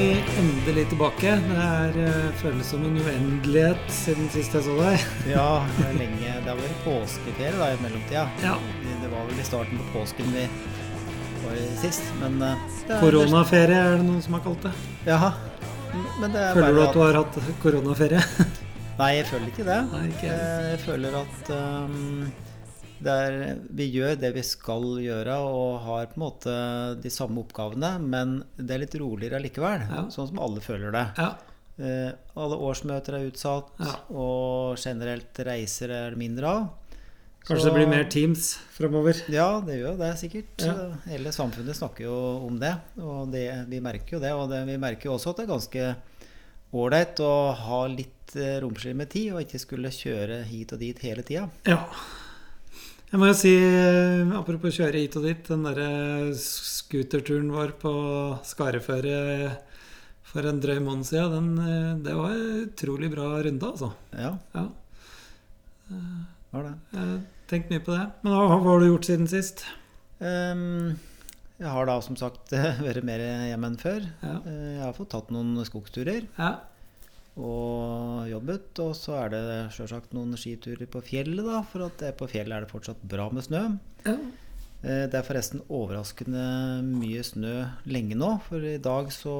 vi endelig tilbake. Det er, uh, føles som en uendelighet siden sist jeg så deg. Ja, det er lenge. Det har vært påskeferie da, i mellomtida. Ja. Det var vel i starten på påsken vi var sist, men eh, er- Koronaferie er det noen som har kalt det. Jaha. Men det er Føler du at du har hatt koronaferie? Nei, jeg føler ikke det. Nei, ikke jeg. Eh, Jeg føler at um, det er, vi gjør det vi skal gjøre, og har på en måte de samme oppgavene, men det er litt roligere likevel. Ja. Sånn som alle føler det. Ja. Eh, alle årsmøter er utsatt, Ja. og generelt reiser er det mindre av. Kanskje Så- det blir mer Teams framover. Ja, det gjør det sikkert. Hele samfunnet snakker jo om det, og det, vi merker jo det. Og det, vi merker jo også at det er ganske ålreit å ha litt eh, romslig med tid, og ikke skulle kjøre hit og dit hele tida. Ja. Jeg må jo si, eh, apropos kjøre hit og dit, den derre scooterturen vår på Skareføre for en drøy måned siden, den, eh, det var en utrolig bra runde, altså. Ja, Ja, var det. jeg har tenkt mye på det. Men hva, hva har du gjort siden sist? Um, jeg har da som sagt vært mer hjemme enn før. Ja. Eh, Jeg har fått tatt noen skogsturer Ja. Og jobbet. Og så er det sjølsagt noen skiturer på fjellet, da, for at det, på fjellet er det fortsatt bra med snø. ja. Eh, Det er forresten overraskende mye snø lenge nå. For i dag så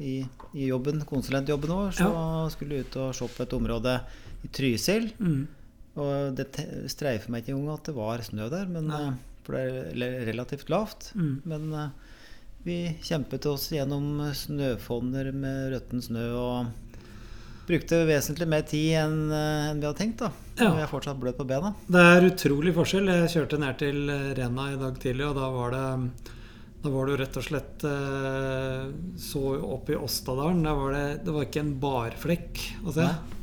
I, i jobben, konsulentjobben vår så skulle vi ut og se på et område i Trysil. Mm. Og det streifer meg ikke engang at det var snø der, men, Nei. eh, for det er relativt lavt. Mm. Men eh, vi kjempet oss gjennom snøfonner med røtten snø og brukte vesentlig mer tid enn eh, vi hadde tenkt. da. Ja. Jeg er fortsatt bløt på bena. Det er utrolig forskjell. Jeg kjørte ned til Rena i dag tidlig, og da var det da var det jo rett og slett eh, så opp i Åstadalen. Der var det, det var ikke en barflekk å se. Nei.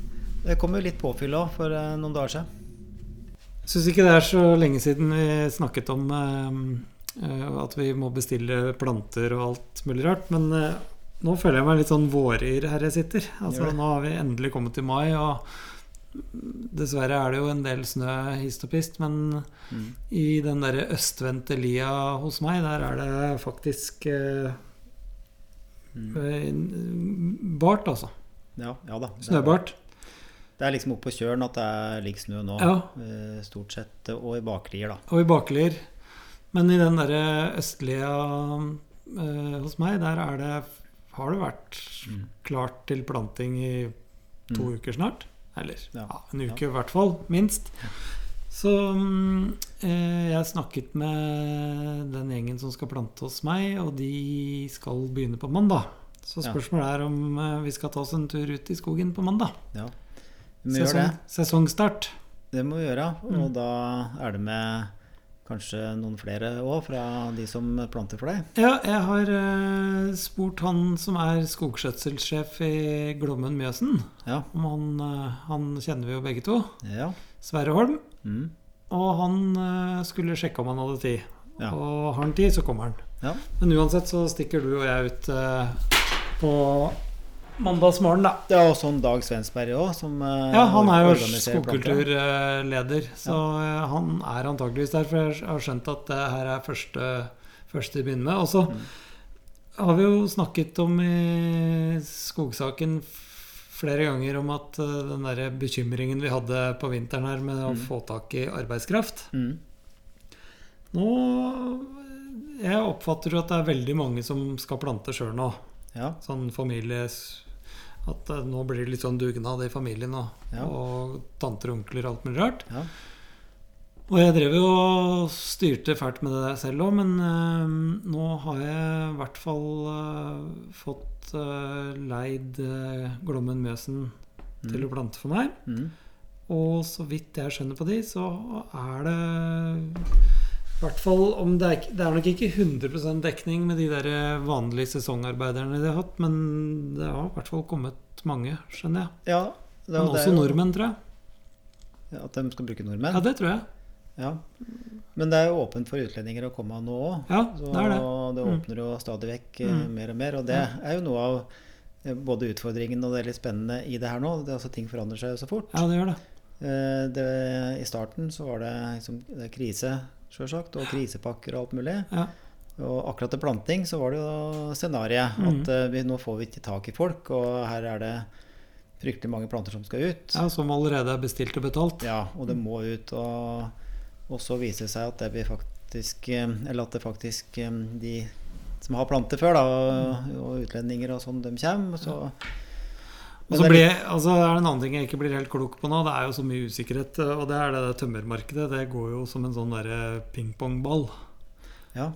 Det kom jo litt påfyll òg for eh, noen dager siden. Syns ikke det er så lenge siden vi snakket om at vi må bestille planter og alt mulig rart. Men nå føler jeg meg litt sånn våryr her jeg sitter. Altså, nå har vi endelig kommet til mai, og dessverre er det jo en del snø hist og pist. Men Mm. i den derre østvendte lia hos meg, der er det faktisk eh, Mm. eh, bart, altså. Ja, ja da. Snøbart. Det er liksom oppe på kjølen at det ligger snø nå. Ja. eh, Stort sett. Og i baklier, da. Og i baklier. Men i den derre østlige eh, hos meg, der er det har det vært Mm. klart til planting i to Mm. uker snart. Eller Ja. ja, en uke i hvert fall, minst. Så mm, eh, jeg snakket med den gjengen som skal plante hos meg, og de skal begynne på mandag. Så spørsmålet er om eh, vi skal ta oss en tur ut i skogen på mandag. Ja. Sesong, sesongstart. Det må vi gjøre. Mm. Og da er det med kanskje noen flere òg, fra de som planter for deg. Ja, jeg har uh, spurt han som er skogskjøtselsjef i Glommen Mjøsen. Ja. Om han, uh, han kjenner vi jo begge to. Ja. Sverre Holm. Mm. Og han uh, skulle sjekke om han hadde tid. Ja. Og har han tid, så kommer han. ja. Men uansett så stikker du og jeg ut på mandagsmorgen, da. Det er også en Dag Svensberg òg, som eh, Ja, han er jo skogkulturleder, så ja. han er antageligvis der. For jeg har skjønt at det her er første, første de begynner med. Og så Mm. har vi jo snakket om i skogsaken flere ganger om at eh, den der bekymringen vi hadde på vinteren her med å Mm. få tak i arbeidskraft Mm. Nå Jeg oppfatter jo at det er veldig mange som skal plante sjøl nå. Ja. Sånn families At eh, nå blir det litt sånn dugnad i familien og, Ja. og tanter og onkler og alt mulig rart. ja. Og jeg drev jo og styrte fælt med det der selv òg, men eh, nå har jeg i hvert fall eh, fått eh, leid eh, Glommen Mjøsen til å plante for meg. Mm. Og så vidt jeg skjønner på de, så er det hvert fall om det er, det er nok ikke 100% dekning med de der vanlige sesongarbeiderne de har hatt, men det har i hvert fall kommet mange, skjønner jeg. ja. Det, Men det også jo- nordmenn, tror jeg. Ja, At de skal bruke nordmenn? Ja, det tror jeg. Ja. Men det er jo åpent for utlendinger å komme nå òg. Ja, det er det. det Mm. åpner jo stadig vekk eh, Mm. mer og mer. Og det er jo noe av eh, både utfordringen og det litt spennende i det her nå. Det er altså Ting forandrer seg jo så fort. Ja, det gjør det. Eh, det, I starten så var det, liksom, det krise, sjølsagt, og krisepakker og alt mulig. Ja. Og akkurat til planting så var det jo scenarioet Mm. at eh, vi, nå får vi ikke tak i folk, og her er det fryktelig mange planter som skal ut. Ja, Som allerede er bestilt og betalt. Ja, og det må ut. Og, og så viser det seg at det faktisk eh, Eller at det faktisk de som har planter før, da, og, og utlendinger og sånn, de kommer. Så, Og så er altså, er det en annen ting jeg ikke blir helt klok på nå. Det er jo så mye usikkerhet. Og det er det der tømmermarkedet. Det går jo som en sånn derre pingpongball. ja.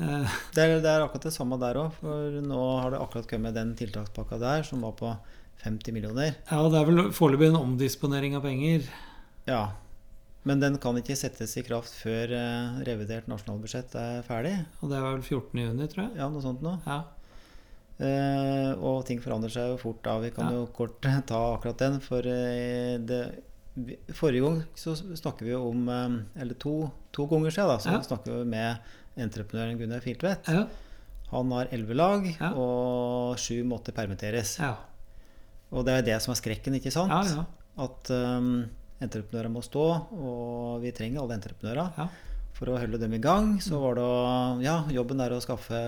Eh, Det er, det er akkurat det samme der òg. For nå har det akkurat kommet den tiltakspakka der, som var på 50 millioner. ja, det er vel foreløpig en omdisponering av penger. Ja. Men den kan ikke settes i kraft før eh, revidert nasjonalbudsjett er ferdig. Og det er vel 14. juni, tror jeg. Ja, noe sånt noe. Ja. Eh, og ting forandrer seg jo fort da. Vi kan Ja. jo kort ta akkurat den. For uh, det, forrige gang så snakker vi jo om eh, Eller to, to ganger siden da, så Ja. snakker vi med entreprenøren Gunnar Filtvedt. Ja. Han har elleve lag, og sju måtte permitteres. Ja. Og det er det som er skrekken, ikke sant? ja, ja. At um, entreprenører må stå, og vi trenger alle entreprenører. For å holde dem i gang, så var det å Ja, jobben er å skaffe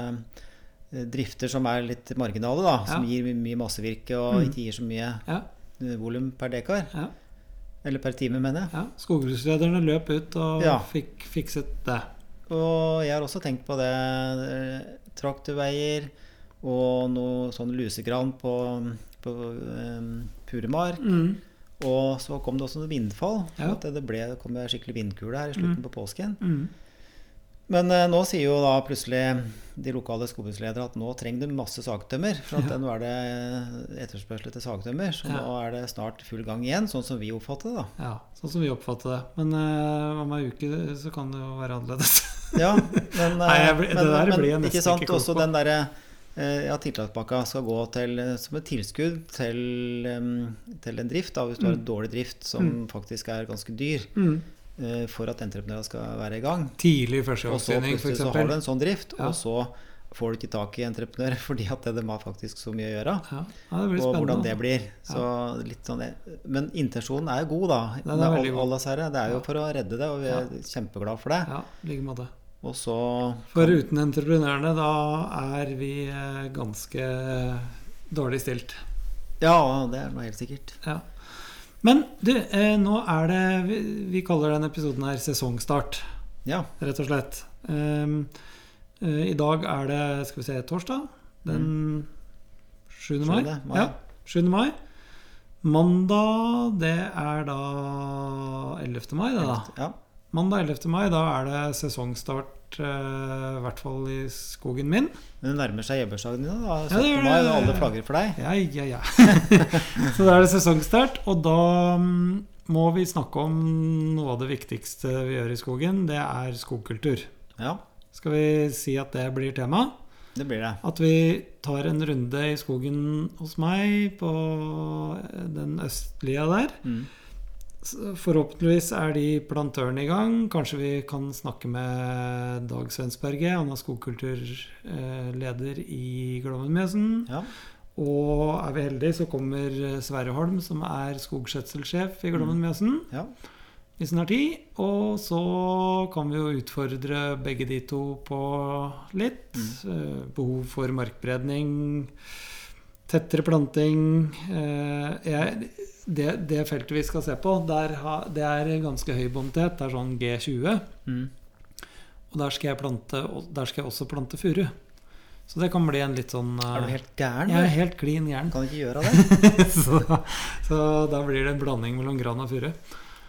drifter som er litt marginale, da. Som Ja. gir my- mye massevirke og Mm. ikke gir så mye ja. eh, volum per dekar. ja. Eller per time, mener jeg. ja. Skogbrukslederne løp ut og fikk fikset det. Og jeg har også tenkt på det. eh, Traktorveier og noe sånn lusegran på, på um, Puremark. Mm. Og så kom det også noe vindfall. Ja. At det ble, det kom skikkelig vindkule her i slutten Mm. på påsken. Mm. Men eh, nå sier jo da plutselig de lokale skogbruksledere at nå trenger de masse sagtømmer. For at Ja. nå er det etterspørsel etter sagtømmer. Så Ja. nå er det snart full gang igjen, sånn som vi oppfatter det. da. Ja, sånn som vi oppfatter det. Men eh, om ei uke så kan det jo være annerledes. Ja, men, Nei, jeg blir- eh, det der men, blir jeg nesten ikke sant, ikke også på. den derre eh, ja, tiltakspakka skal gå til, eh, som et tilskudd til, til en drift, da, hvis du har en dårlig drift som faktisk er ganske dyr, Mm. Eh, for at entreprenører skal være i gang. Tidlig Og f.eks. så har du en sånn drift, Ja. og så får du ikke tak i entreprenører fordi at de har faktisk så mye å gjøre. Ja. ja, det blir Og hvordan det blir. Så litt sånn, men intensjonen er jo god, da. Den er veldig god. Det er jo for å redde det, og vi er kjempeglade for det. Ja, like måte. Og så For uten entreprenørene, da er vi eh, ganske dårlig stilt. Ja, det er noe helt sikkert. Ja. Men du, eh, nå er det vi, vi kaller denne episoden her sesongstart, Ja. rett og slett. Um, uh, I dag er det, skal vi se, torsdag. Den 7. mai. 7. mai. Ja, 7. mai. Mandag, det er da 11. mai, det da. Ja. Mandag 11. mai, da er det sesongstart, eh, i hvert fall i skogen min. Men det nærmer seg jebbursdagen din, da. Ja, det 17. gjør mai, og alle flagger for deg. Ja, ja, ja. Så da er det sesongstart, og da mm, må vi snakke om noe av det viktigste vi gjør i skogen. Det er skogkultur. Ja, Skal vi si at det blir tema? det blir det. At vi tar en runde i skogen hos meg på den østlige der. Mm. Forhåpentligvis er de plantørene i gang. Kanskje vi kan snakke med Dag Svensberget. Han er skogkulturleder i Glommenmesen. Ja. Og er vi heldige, så kommer Sverre Holm, som er skogskjøtselsjef i Glommenmjøsen, ja. hvis han har tid. Og så kan vi jo utfordre begge de to på litt. Mm. behov for markbredning, tettere planting. Eh, jeg, det, det feltet vi skal se på, der ha, det er ganske høy bonitet. Det er sånn G20. Mm. Og der skal jeg, plante, der skal jeg også plante furu. Så det kan bli en litt sånn eh, Er du helt gæren? Jeg er helt klin gæren. Kan ikke gjøre det. så, så da blir det en blanding mellom gran og furu.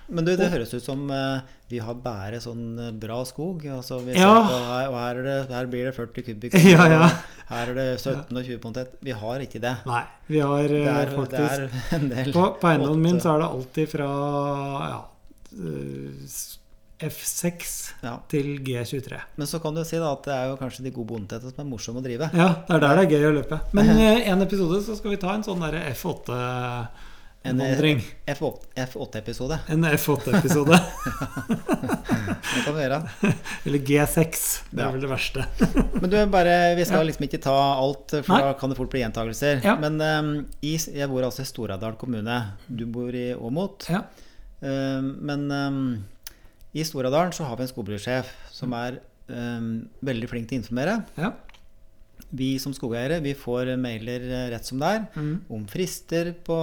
Men du, det høres ut som eh, vi har bare sånn eh, bra skog. Altså, vi Ja. her, og her, er det, her blir det 40 kubikk. Ja, ja. Her er det 17 og 20 potet. Vi har ikke det. Nei, vi har Det eh, er, det faktisk er en del. På, på eiendommen min så er det alltid fra ja, eh, F6 Ja. til G23. Men så kan du si da at det er jo kanskje de gode bondetetene som er morsomme å drive. Ja, det er der det er gøy å løpe. Men i en episode så skal vi ta en sånn derre F8-vandring. F8-episode. En F8-episode. Det kan vi gjøre. Eller G6. Det Ja. er vel det verste. Men du, bare, vi skal Ja. liksom ikke ta alt, for Nei. da kan det fort bli gjentagelser. Ja. Men um, jeg bor altså i Stor-Aurdal kommune. Du bor i Åmot. Ja. Um, men um, i Stor-Aurdal så har vi en skogbrukssjef som er eh, veldig flink til å informere. Ja. Vi som skogeiere vi får mailer eh, rett som det er Mm. om frister på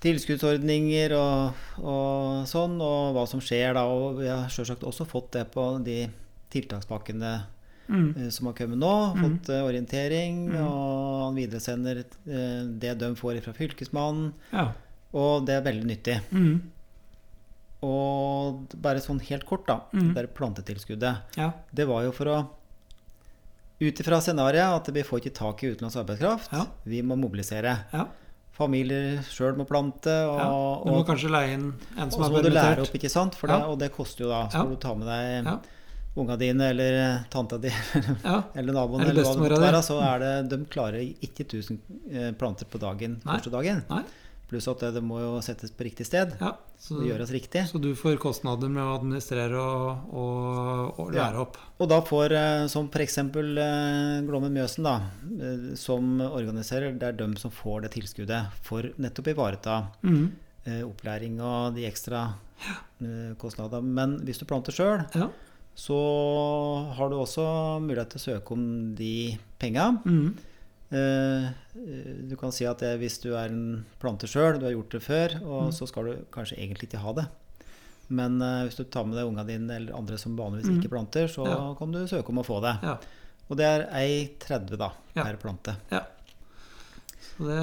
tilskuddsordninger og, og sånn, og hva som skjer da. Og vi har selvsagt også fått det på de tiltakspakkene Mm. eh, som har kommet nå. Fått mm. orientering, og han videresender eh, det de får fra Fylkesmannen. Ja. Og det er veldig nyttig. Mm. Og bare sånn helt kort, da. Mm. Det der plantetilskuddet. Ja. Det var jo for å Ut ifra scenarioet at vi får ikke tak i utenlandsk arbeidskraft. Ja. Vi må mobilisere. ja. Familier sjøl må plante. Og, ja. Du må og, kanskje leie inn en og så er må du lære opp, ikke sant? For det, Ja. og det koster jo da. Så må du ta med deg Ja. unga dine eller tanta di eller naboen Eller eller, hva det måtte være. Så er det, de klarer ikke 1000 eh, planter på dagen Nei. første dagen. Nei. Pluss at det, det må jo settes på riktig sted Ja. Så, og gjøres riktig. så du får kostnader med å administrere og, og, og Ja. lære opp. Og da får, eh, som f.eks. Glommen Mjøsen, da, eh, som organiserer, det er dem som får det tilskuddet for nettopp å ivareta Mm. eh, opplæring og de ekstra ja. kostnadene. Men hvis du planter sjøl, Ja. så har du også mulighet til å søke om de penga. Mm. Eh, eh, du kan si at det, hvis du er en plante sjøl, du har gjort det før, og Mm. så skal du kanskje egentlig ikke ha det. Men eh, hvis du tar med deg unga dine eller andre som vanligvis Mm. ikke planter, så Ja. kan du søke om å få det. Ja. Og det er ei 30 da, Ja. per plante. ja. Så det,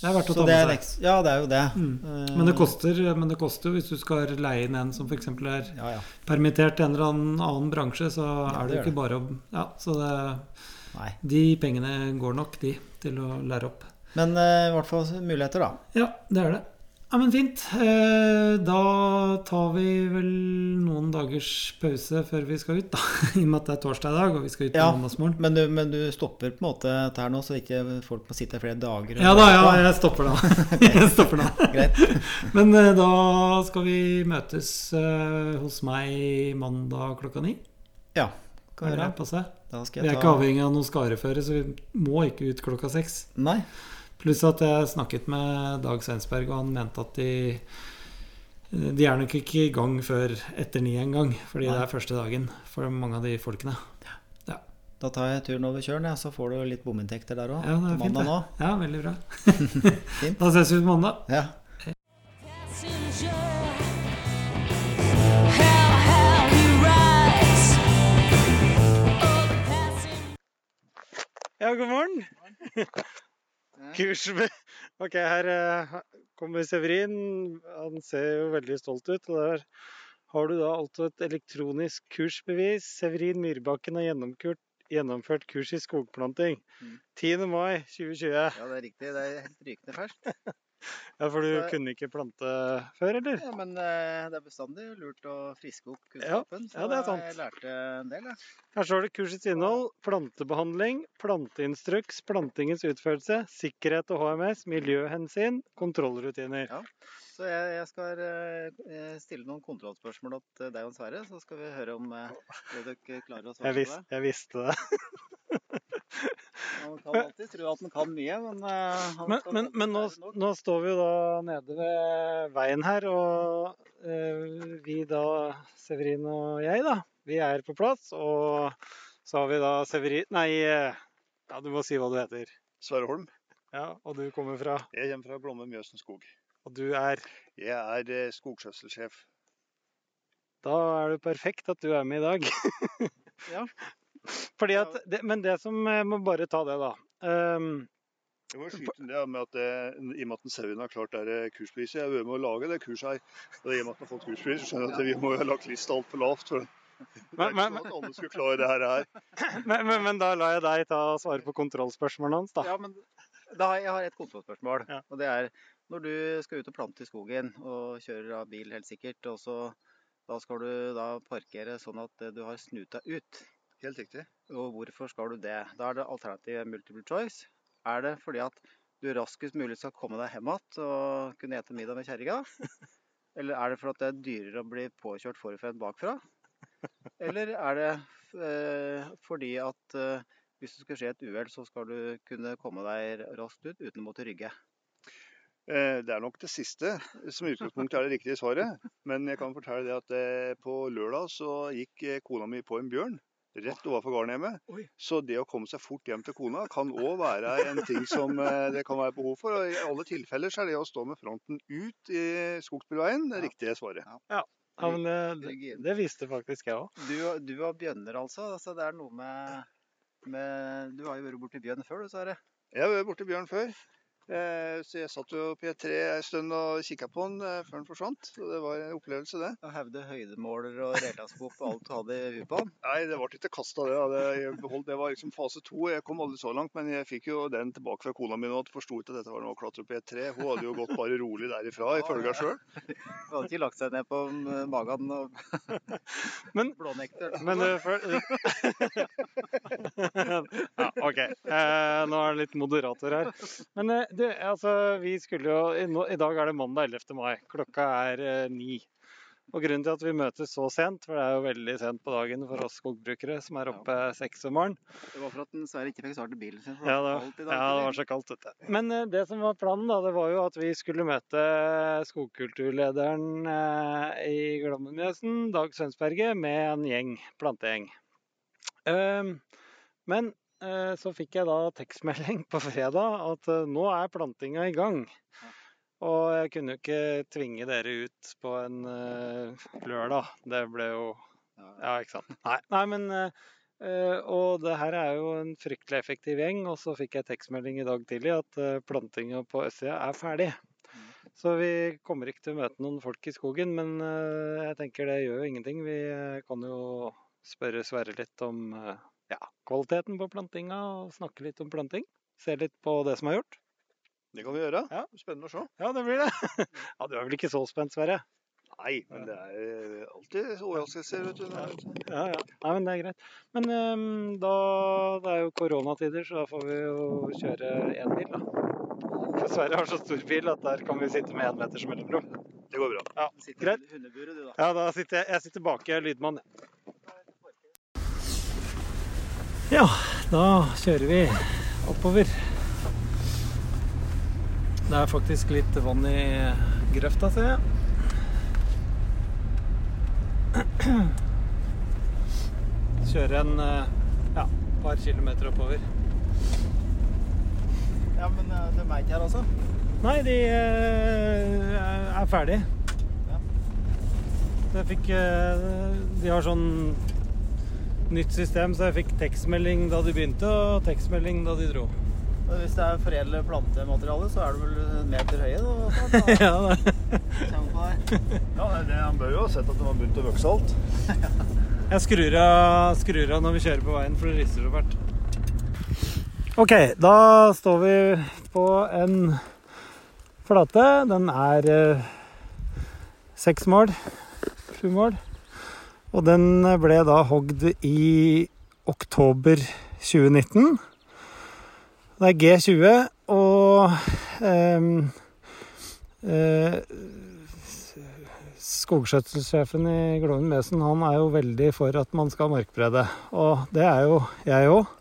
det er verdt å Så ta med seg. ja, det er jo det. Mm. Men det koster, men det koster jo hvis du skal leie inn en som f.eks. er Ja, ja. permittert i en eller annen, bransje, så er det det jo ikke bare å Ja, så det, Nei. de pengene går nok, de, til å lære opp. Men eh, i hvert fall muligheter, da. Ja, det er det. Ja, men fint. Eh, da tar vi vel noen dagers pause før vi skal ut, da. I og med at det er torsdag i dag, og vi skal ut på Ja. mandagsmorgen. Men du, men du stopper på en måte her nå, så ikke folk må sitte flere dager? Ja da, ja, jeg stopper da. Jeg stopper da. Greit. Men eh, da skal vi møtes hos meg mandag klokka ni. Ja. Kan det passe? Da skal Vi er ta ikke avhengig av noe skareføre, så vi må ikke ut klokka seks. Nei. Pluss at jeg snakket med Dag Svensberg, og han mente at de de er nok ikke i gang før etter ni en gang, fordi Nei. det er første dagen for mange av de folkene. Da tar jeg turen over Kjølen, ja, så får du litt bominntekter der òg. Ja, det er fint, det. Ja, veldig bra. Da ses vi på mandag. Ja. Ja, god morgen. Kurs med Ok, her eh, kommer Severin. Han ser jo veldig stolt ut. Og der har du da altså et elektronisk kursbevis. Severin Myrbakken har gjennomført, gjennomført kurs i skogplanting. Mm. 10. mai 2020. Ja, ja, det er riktig. Det er helt rykende ferskt. For du Så- kunne ikke plante før, eller? Ja, men eh, det er bestandig lurt å friske opp kunnskapen. ja, det er sant. jeg lærte en del, jeg. Her står det kursets innhold. Plantebehandling, planteinstruks, plantingens utførelse, sikkerhet og HMS, miljøhensyn, kontrollrutiner. Så jeg, jeg skal eh, stille noen kontrollspørsmål til deg og Sverre, så skal vi høre om eh, det dere klarer å svare på det. jeg visste det. Man kan alltid tro at man kan mye, men eh, han Men, men, men nå, nå står vi jo da nede ved veien her, og eh, vi da, Severin og jeg, da, vi er på plass. Og så har vi da Severin Nei, ja, du må si hva du heter. Sverre Holm. Ja, Og du kommer fra Jeg kommer fra Blomme Mjøsen skog. Og du er Jeg er eh, skogskjøtselsjef. Da er det perfekt at du er med i dag. Ja. Fordi at det, Men det som jeg må bare ta det, da. Um, Jeg må skyte inn det med at det, I og med at Sauen har klart det kurspriset. Jeg har vært med å lage det kurset her. Og i og med at den har fått kurspris, så skjønner jeg at vi må ha lagt lista altfor lavt. For det er Men- ikke men- sånn at alle skulle klare det her. her. men, men, men da lar jeg deg ta svare på kontrollspørsmålene hans, da. Ja, men da, har- jeg har et kontrollspørsmål. Ja. Og det er når du skal ut og plante i skogen og kjører av bil helt sikkert, og så da skal du da parkere sånn at eh, du har snuta ut. Helt riktig. Og hvorfor skal du det? Da er det alternativ multiple choice. Er det fordi at du raskest mulig skal komme deg hjem igjen og kunne ete middag med kjerringa? Eller er det fordi det er dyrere å bli påkjørt forfra enn bakfra? Eller er det eh, fordi at eh, hvis det skal skje et uhell, så skal du kunne komme deg raskt ut uten å måtte rygge? Eh, Det er nok det siste som i utgangspunktet er det riktige svaret. Men jeg kan fortelle det at eh, på lørdag så gikk eh, kona mi på en bjørn rett overfor. Oi. Så det å komme seg fort hjem til kona kan òg være en ting som eh, det kan være behov for. Og I alle tilfeller så er det å stå med fronten ut i Skogsbilveien det Ja. riktige svaret. Ja, men eh, det, det visste faktisk jeg òg. Du, du og bjønner, altså. altså. Det er noe med, med Du har jo vært borti bjørn før, du, Sverre. Jeg har vært borti bjørn før. Eh, Så jeg satt jo på et tre en stund og kikka på den eh, før den forsvant. Og det var en opplevelse, det. Og hevde høydemåler og relaskop og alt du hadde i huet på den. Nei, det ble ikke kasta, det. Det, beholdt, det var liksom fase to. Jeg kom aldri så langt, men jeg fikk jo den tilbake fra kona mi nå. at Forsto ikke at dette var noe å klatre opp i et tre. Hun hadde jo gått bare rolig derifra, ifølge henne sjøl. Hun hadde ikke lagt seg ned på mm, magen og Men- blånekter? Men du før Ja, OK. Eh, nå er det litt moderator her. Men eh, du, altså, vi skulle jo i, dag er det mandag 11. mai. Klokka er eh, ni. Og grunnen til at vi møtes så sent, for det er jo veldig sent på dagen for oss skogbrukere som er oppe seks om morgenen. Det var for at den Sverre ikke fikk starte bilen sin. Ja, det dag ja, det var så kaldt ute. Men eh, det som var planen, da, det var jo at vi skulle møte skogkulturlederen eh, i Glommenmjøsen, Dag Sønsberget, med en gjeng, plantegjeng. Ehm, men så fikk jeg da tekstmelding på fredag at eh, nå er plantinga i gang. Og jeg kunne jo ikke tvinge dere ut på en eh, lørdag. Det ble jo Ja, ikke sant. Nei, nei men eh, eh, Og det her er jo en fryktelig effektiv gjeng. Og så fikk jeg tekstmelding i dag tidlig at plantinga på østsida er ferdig. Så vi kommer ikke til å møte noen folk i skogen, men eh, jeg tenker det gjør jo ingenting. Vi eh, kan jo spørre Sverre litt om eh, ja, kvaliteten på plantinga og snakke litt om planting. Se litt på det som er gjort. Det kan vi gjøre. Ja. Spennende å se. Ja, det blir det. ja, Du er vel ikke så spent, Sverre? Nei, men det er eh, alltid overraskelser, vet du. Ja, ja. Nei, men det er greit. Men um, da Det er jo koronatider, så da får vi jo kjøre én bil, da. For Sverre har så stor bil at der kan vi sitte med én meters mellomrom. Det går bra. Ja, greit. Ja, da sitter jeg, jeg sitter bak, jeg er lydmann. Ja, da kjører vi oppover. Det er faktisk litt vann i grøfta, ser jeg. Kjøre en eh, ja, par kilometer oppover. Ja, men de er ikke her, altså? Nei, de eh, er ferdig. Ja. Jeg fikk eh, De har sånn nytt system, så jeg fikk tekstmelding da de begynte, og tekstmelding da de dro. Og Hvis det er foredlet plantemateriale, så er det vel en meter høye? Da, ja, det. Ja, det, Han bør jo ha sett at det har begynt å vokse alt. Jeg skrur av, skrur av når vi kjører på veien, for det rister så fælt. OK, da står vi på en flate. Den er eh, seks mål. Sju mål. Og den ble da hogd i oktober 2019. Det er G20, og ehm, eh, skogskjøtselsjefen i Gloven Mesen han er jo veldig for at man skal markbrede. Og det er jo jeg òg.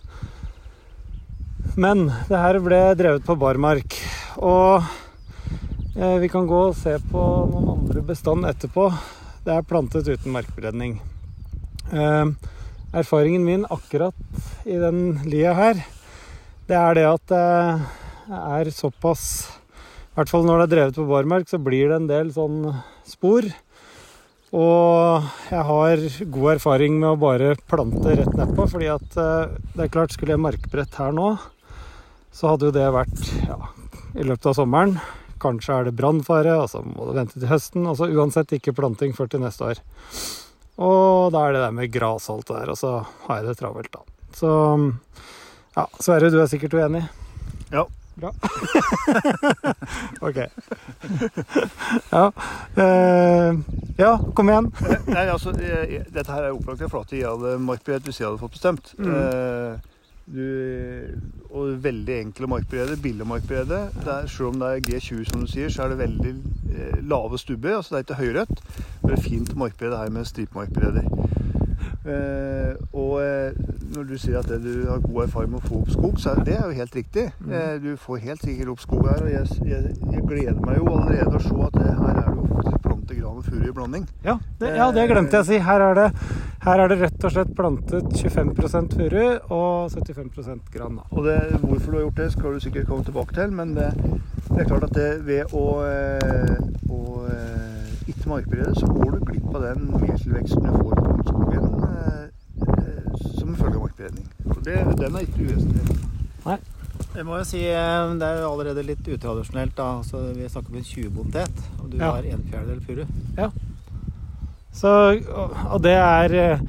Men det her ble drevet på barmark. Og eh, vi kan gå og se på noen andre bestand etterpå. Det er plantet uten markbredning. Eh, erfaringen min akkurat i den lia her, det er det at det er såpass I hvert fall når det er drevet på barmark, så blir det en del sånn spor. Og jeg har god erfaring med å bare plante rett nedpå, fordi at eh, det er klart, skulle jeg markbrett her nå, så hadde jo det vært ja, i løpet av sommeren. Kanskje er det brannfare, og så må du vente til høsten. Altså uansett ikke planting før til neste år. Og da er det der med gras og alt det der, og så har jeg det travelt, da. Så ja, Sverre, du er sikkert uenig? Ja. Bra. ok. ja. Eh, ja, kom igjen. Nei, altså, eh, Dette her er opplagt en flate jeg hadde markberedt hvis jeg hadde fått bestemt. Mm. Eh, du, og veldig enkle markberede, billig markbredde. Selv om det er G20, som du sier, så er det veldig eh, lave stubber. altså Det er ikke høyrødt. Det er fint markbredde her med stripemarkbredder. Eh, og eh, når du sier at det, du har god erfaring med å få opp skog, så er det er jo helt riktig. Eh, du får helt sikkert opp skog her. Og jeg, jeg, jeg gleder meg jo allerede å se at det, her er det jo faktisk plante gran og furu i blanding. Ja, det, ja, det glemte jeg å si. Her er det, her er det rett og slett plantet 25% furu og 75 gran. Da. Og det, hvorfor du har gjort det, skal du sikkert komme tilbake til. Men det, det er klart at det, ved å, eh, å eh, ikke markberede, så går du glipp av den mertilveksten du får på skogen eh, som en følge av markberedning. Det, den er ikke uvesentlig. Jeg må jo si det er jo allerede litt utradisjonelt. da, altså Vi snakker om en 20-bondet, og du Ja. har en fjerdedel furu. Så, og, det er eh,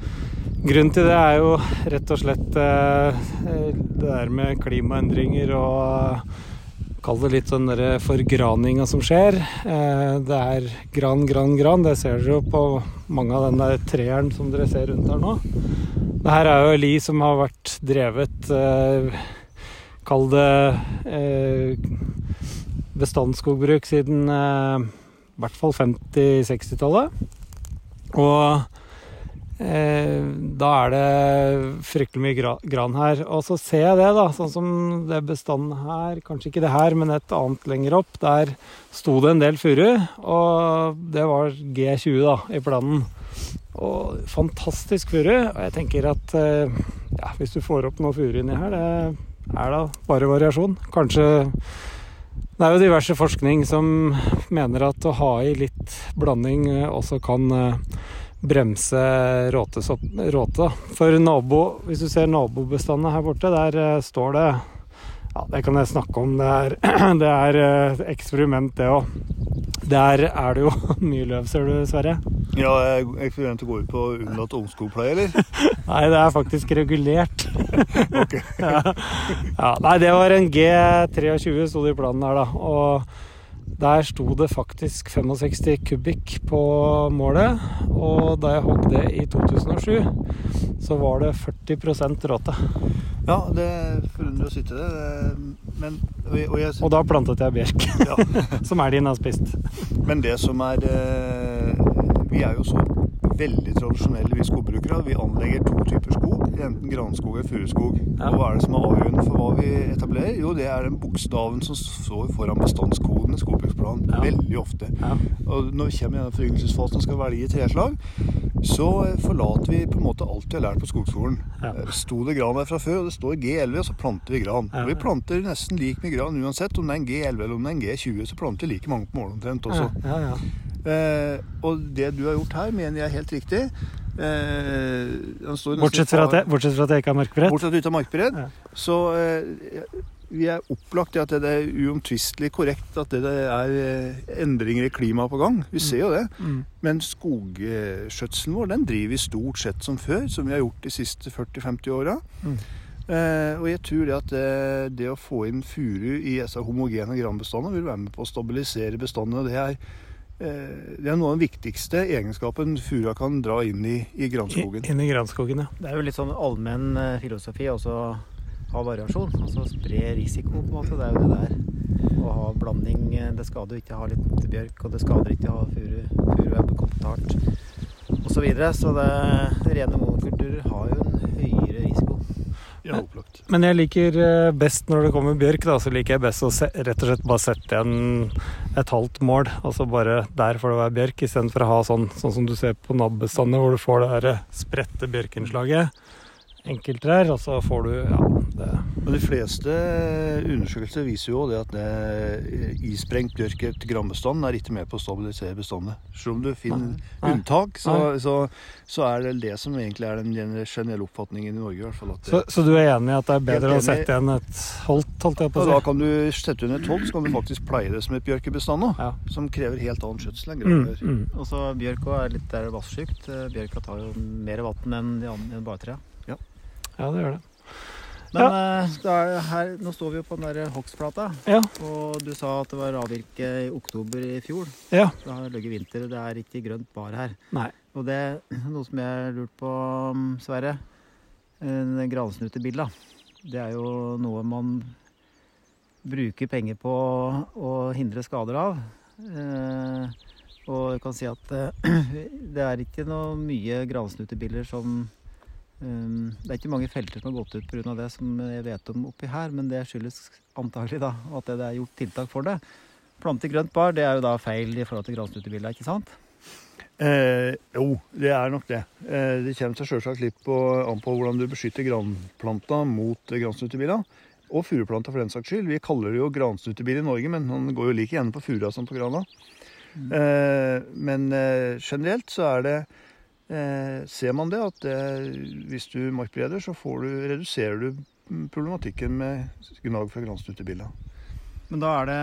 Grunnen til det er jo rett og slett eh, det der med klimaendringer og eh, Kall det litt sånn derre forgraninga som skjer. Eh, Det er gran, gran, gran. Det ser dere jo på mange av den der treeren som dere ser rundt her nå. Det her er jo li som har vært drevet eh, Kall det eh, bestandsskogbruk siden eh, i hvert fall 50-60-tallet. Og eh, da er det fryktelig mye gra gran her. Og så ser jeg det, da, sånn som det bestanden her, kanskje ikke det her, men et annet lenger opp. Der sto det en del furu, og det var G20 da, i planen. Og fantastisk furu. Og jeg tenker at eh, ja, hvis du får opp noe furu inni her, det er da bare variasjon. Kanskje det er jo diverse forskning som mener at å ha i litt blanding eh, også kan eh, bremse råte. For nabo, hvis du ser nabobestandene her borte, der eh, står det Ja, det kan jeg snakke om. Det er, det er eh, eksperiment, det òg. Der er det jo mye løv, ser du, Sverre. Ja, eksperimentet går ut på å unnlate ungskogpleie, eller? Nei, det er faktisk regulert. Ok. ja. ja, nei, det var en G23 sto det i planen her, da. Og der sto det faktisk 65 kubikk på målet. Og da jeg hogg det i 2007, så var det 40% råte. Ja, det forundrer å ikke, det. Men, og jeg, og jeg, Og da plantet jeg bjerk, ja. som elgen har spist. Men det som er eh, Vi er jo så veldig tradisjonelle, vi skogbrukere. Vi anlegger to typer skog. Enten granskog eller furuskog. Ja. Og hva er det som er avgjørende for hva vi etablerer? Jo, det er den bokstaven som står foran bestandskoden i skogbruksplanen. Ja. Veldig ofte. Ja. Og når vi kommer i denne foryngelsesfasen og skal velge treslag, så eh, forlater vi på en måte alt vi har lært på skogskolen. Ja. Eh, Sto det gran der fra før, og det står G11, og så planter vi gran. Og vi planter nesten lik med gran uansett om det er en G11 eller om det er en G20, så planter vi like mange på mål omtrent også. Ja, ja, ja. Eh, og det du har gjort her, mener jeg er helt riktig. Eh, står Bortsett, fra at jeg, bortsett fra at jeg ikke har markbrett. Bortsett fra at du ikke har markbredd Ja. Så eh, vi er opplagt i at det er uomtvistelig korrekt at det er eh, endringer i klimaet på gang. Vi ser jo det. Mm. Men skogskjøtselen vår den driver vi stort sett som før, som vi har gjort de siste 40-50 åra. Mm. Eh, og jeg tror det at det, det å få inn furu i disse homogene granbestandene vil være med på å stabilisere bestandene. Det er, eh, det er noe av den viktigste egenskapen furua kan dra inn i, i granskogen. Inn i granskogen, ja. Det er jo litt sånn allmenn eh, filosofi også ha variasjon. Altså spre risiko, på en måte. Det er jo det der. Å ha blanding eh, Det skader jo ikke å ha litt bjørk, og det skader ikke å ha furu, furuebb, kompetart osv. Så, videre. så det rene monokulturer har jo en høyere risiko. Ja, opplagt. Men jeg liker eh, best når det kommer bjørk, da, så liker jeg best å se, rett og slett bare sette igjen et halvt mål. Altså bare der får det være bjørk, istedenfor å ha sånn, sånn som du ser på nabbestandet, hvor du får det der spredte bjørkinnslaget. Enkelttrær, og så får du ja, det, Men de fleste undersøkelser viser jo det at det isprengt bjørk i et er ikke med på å stabilisere bestandene. Selv om du finner Nei. unntak, så, så, så er det det som egentlig er den generelle oppfatningen i Norge. i hvert fall. At det, så, så du er enig i at det er bedre å sette igjen et holdt, holdt jeg på og å da kan du sette under holdt, så kan du faktisk pleie det som et bjørkebestand òg. Ja. Som krever helt annen skjøtsel enn Mm, gran mm. Og så bjørk også er litt vassjukt. Eh, Bjørka tar jo mer vann enn de andre enn bartrea. Ja, det gjør det. Men ja. er her, nå står vi jo på den der hogstplata, Ja. og du sa at det var avvirke i oktober i fjor. Ja. Det har ligget vinter, det er ikke grønt bar her. Nei. Og det er noe som jeg lurte lurt på, um, Sverre. En gransnutebilla. Det er jo noe man bruker penger på å hindre skader av. Eh, og jeg kan si at eh, det er ikke noe mye gransnutebiller som det er ikke mange felter som har gått ut pga. det som jeg vet om oppi her, men det skyldes antagelig da at det er gjort tiltak for det. Plante grønt bar det er jo da feil i forhold til granstutebildet, ikke sant? Eh, jo, det er nok det. Eh, det kommer seg selvsagt litt på, an på hvordan du beskytter granplanta mot gransnutebilla. Og furuplanta for den saks skyld. Vi kaller det jo gransnutebil i Norge, men han går jo like gjerne på furua som på grana. Eh, men eh, generelt så er det eh, Ser man det at det, hvis du markbereder, så får du, reduserer du problematikken med gnag fra granstutebilla. Men da er det,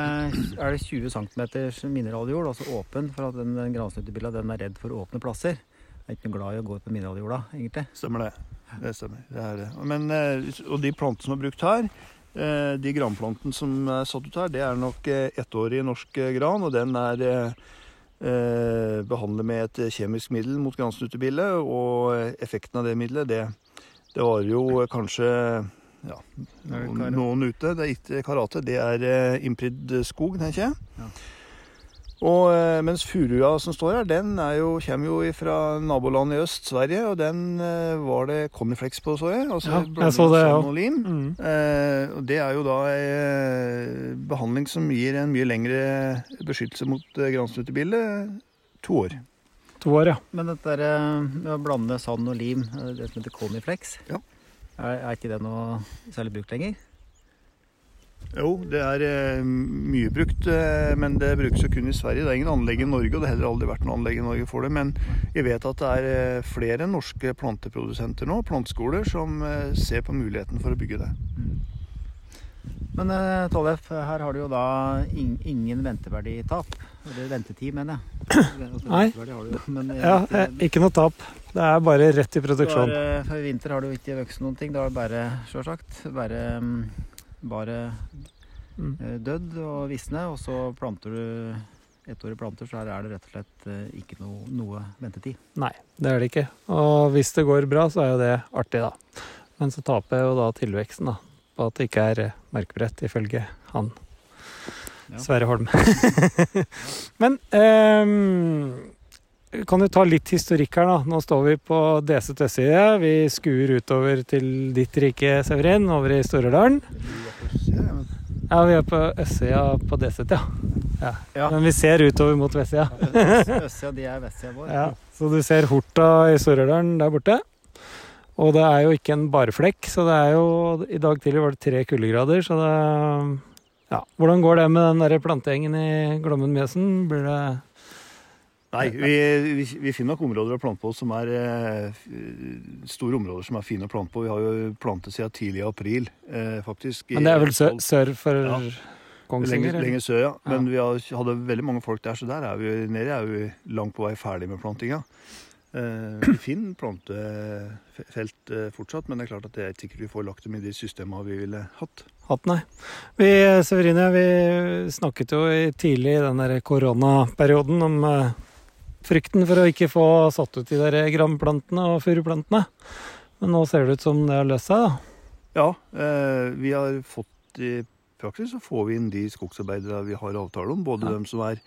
er det 20 cm mineraljord, altså åpen, for at den, den granstutebilla den er redd for åpne plasser. Jeg er ikke noe glad i å gå ut på mineraljorda, egentlig. Stemmer det. Det stemmer. Det er det. Men, eh, og de plantene som er brukt her, eh, de granplantene som er satt ut her, det er nok eh, ettårig norsk eh, gran, og den er eh, eh, med et kjemisk middel mot gransnutebille, og effekten av det middelet, det, det var jo kanskje ja, noen, noen ute. Det er ikke karate, det er eh, innpridd skog, tenker jeg. Ja. Og eh, mens furua som står her, den er jo, kommer jo fra nabolandet i øst, Sverige, og den eh, var det Comiflex på, så jeg. Altså Ja, jeg så det, ja. og lim. Mm. Eh, og det er jo da ei behandling som gir en mye lengre beskyttelse mot eh, gransnutebille. To år. To år, ja. Men dette der, eh, med å blande sand og lim, eh, det som heter Coniflex, Ja. er, er ikke det noe særlig brukt lenger? Jo, det er eh, mye brukt, eh, men det brukes jo kun i Sverige. Det er ingen anlegg i Norge, og det har heller aldri vært noe anlegg i Norge for det. Men jeg vet at det er eh, flere norske planteprodusenter nå, planteskoler, som ser på muligheten for å bygge det. Men eh, Tollef, her har du jo da ingen venteverditap. Eller ventetid, mener jeg. Nei. du jo, men ja. ikke- noe tap. Det er bare rett i produksjon. For vinter har det jo ikke vokst noen ting. Det har bare, sjølsagt, bare, mm, bare Mm. eh, dødd og visne. Og så planter du ettårige planter, så her er det rett og slett eh, ikke noe, noe ventetid. Nei, det er det ikke. Og hvis det går bra, så er jo det artig, da. Men så taper jeg jo da tilveksten, da. På at det ikke er merkebrett, markbrett, ifølge han Ja. Sverre Holm. Men ehm, kan du ta litt historikk her, da. Nå står vi på DC Tøsside. Vi skuer utover til ditt rike, Severin, over i Storedalen. Ja, vi er på østsida på DC, ja. ja. Ja. Men vi ser utover mot vestsida. Østsida, de er vestsida vår. Ja, så du ser Horta i Sør-Ørdalen der borte. Og det er jo ikke en barflekk, så det er jo I dag tidlig var det tre kuldegrader, så det Ja. Hvordan går det med den der plantegjengen i Glommen Mjøsen? Blir det Nei, vi, vi, vi finner nok områder å plante på som er eh, store områder som er fine å plante på. Vi har jo plantet siden tidlig i april, eh, faktisk. Men det er vel sør, sør for Ja. Kongsvinger? Lenger, lenger sør, ja. Men Ja. vi har, hadde veldig mange folk der, så der er vi nede er vi langt på vei ferdig med plantinga. Eh, finner plantefelt eh, fortsatt, men det er klart at det er ikke sikkert vi får lagt dem i de systemene vi ville hatt. Hatt, nei. Vi, Severine, vi snakket jo tidlig i den koronaperioden om eh, frykten for å ikke få satt ut de der granplantene og furuplantene. Men nå ser det ut som det har løst seg, da. Ja, eh, vi har fått i praksis så får vi inn de skogsarbeidere vi har avtale om. Både Ja. dem som er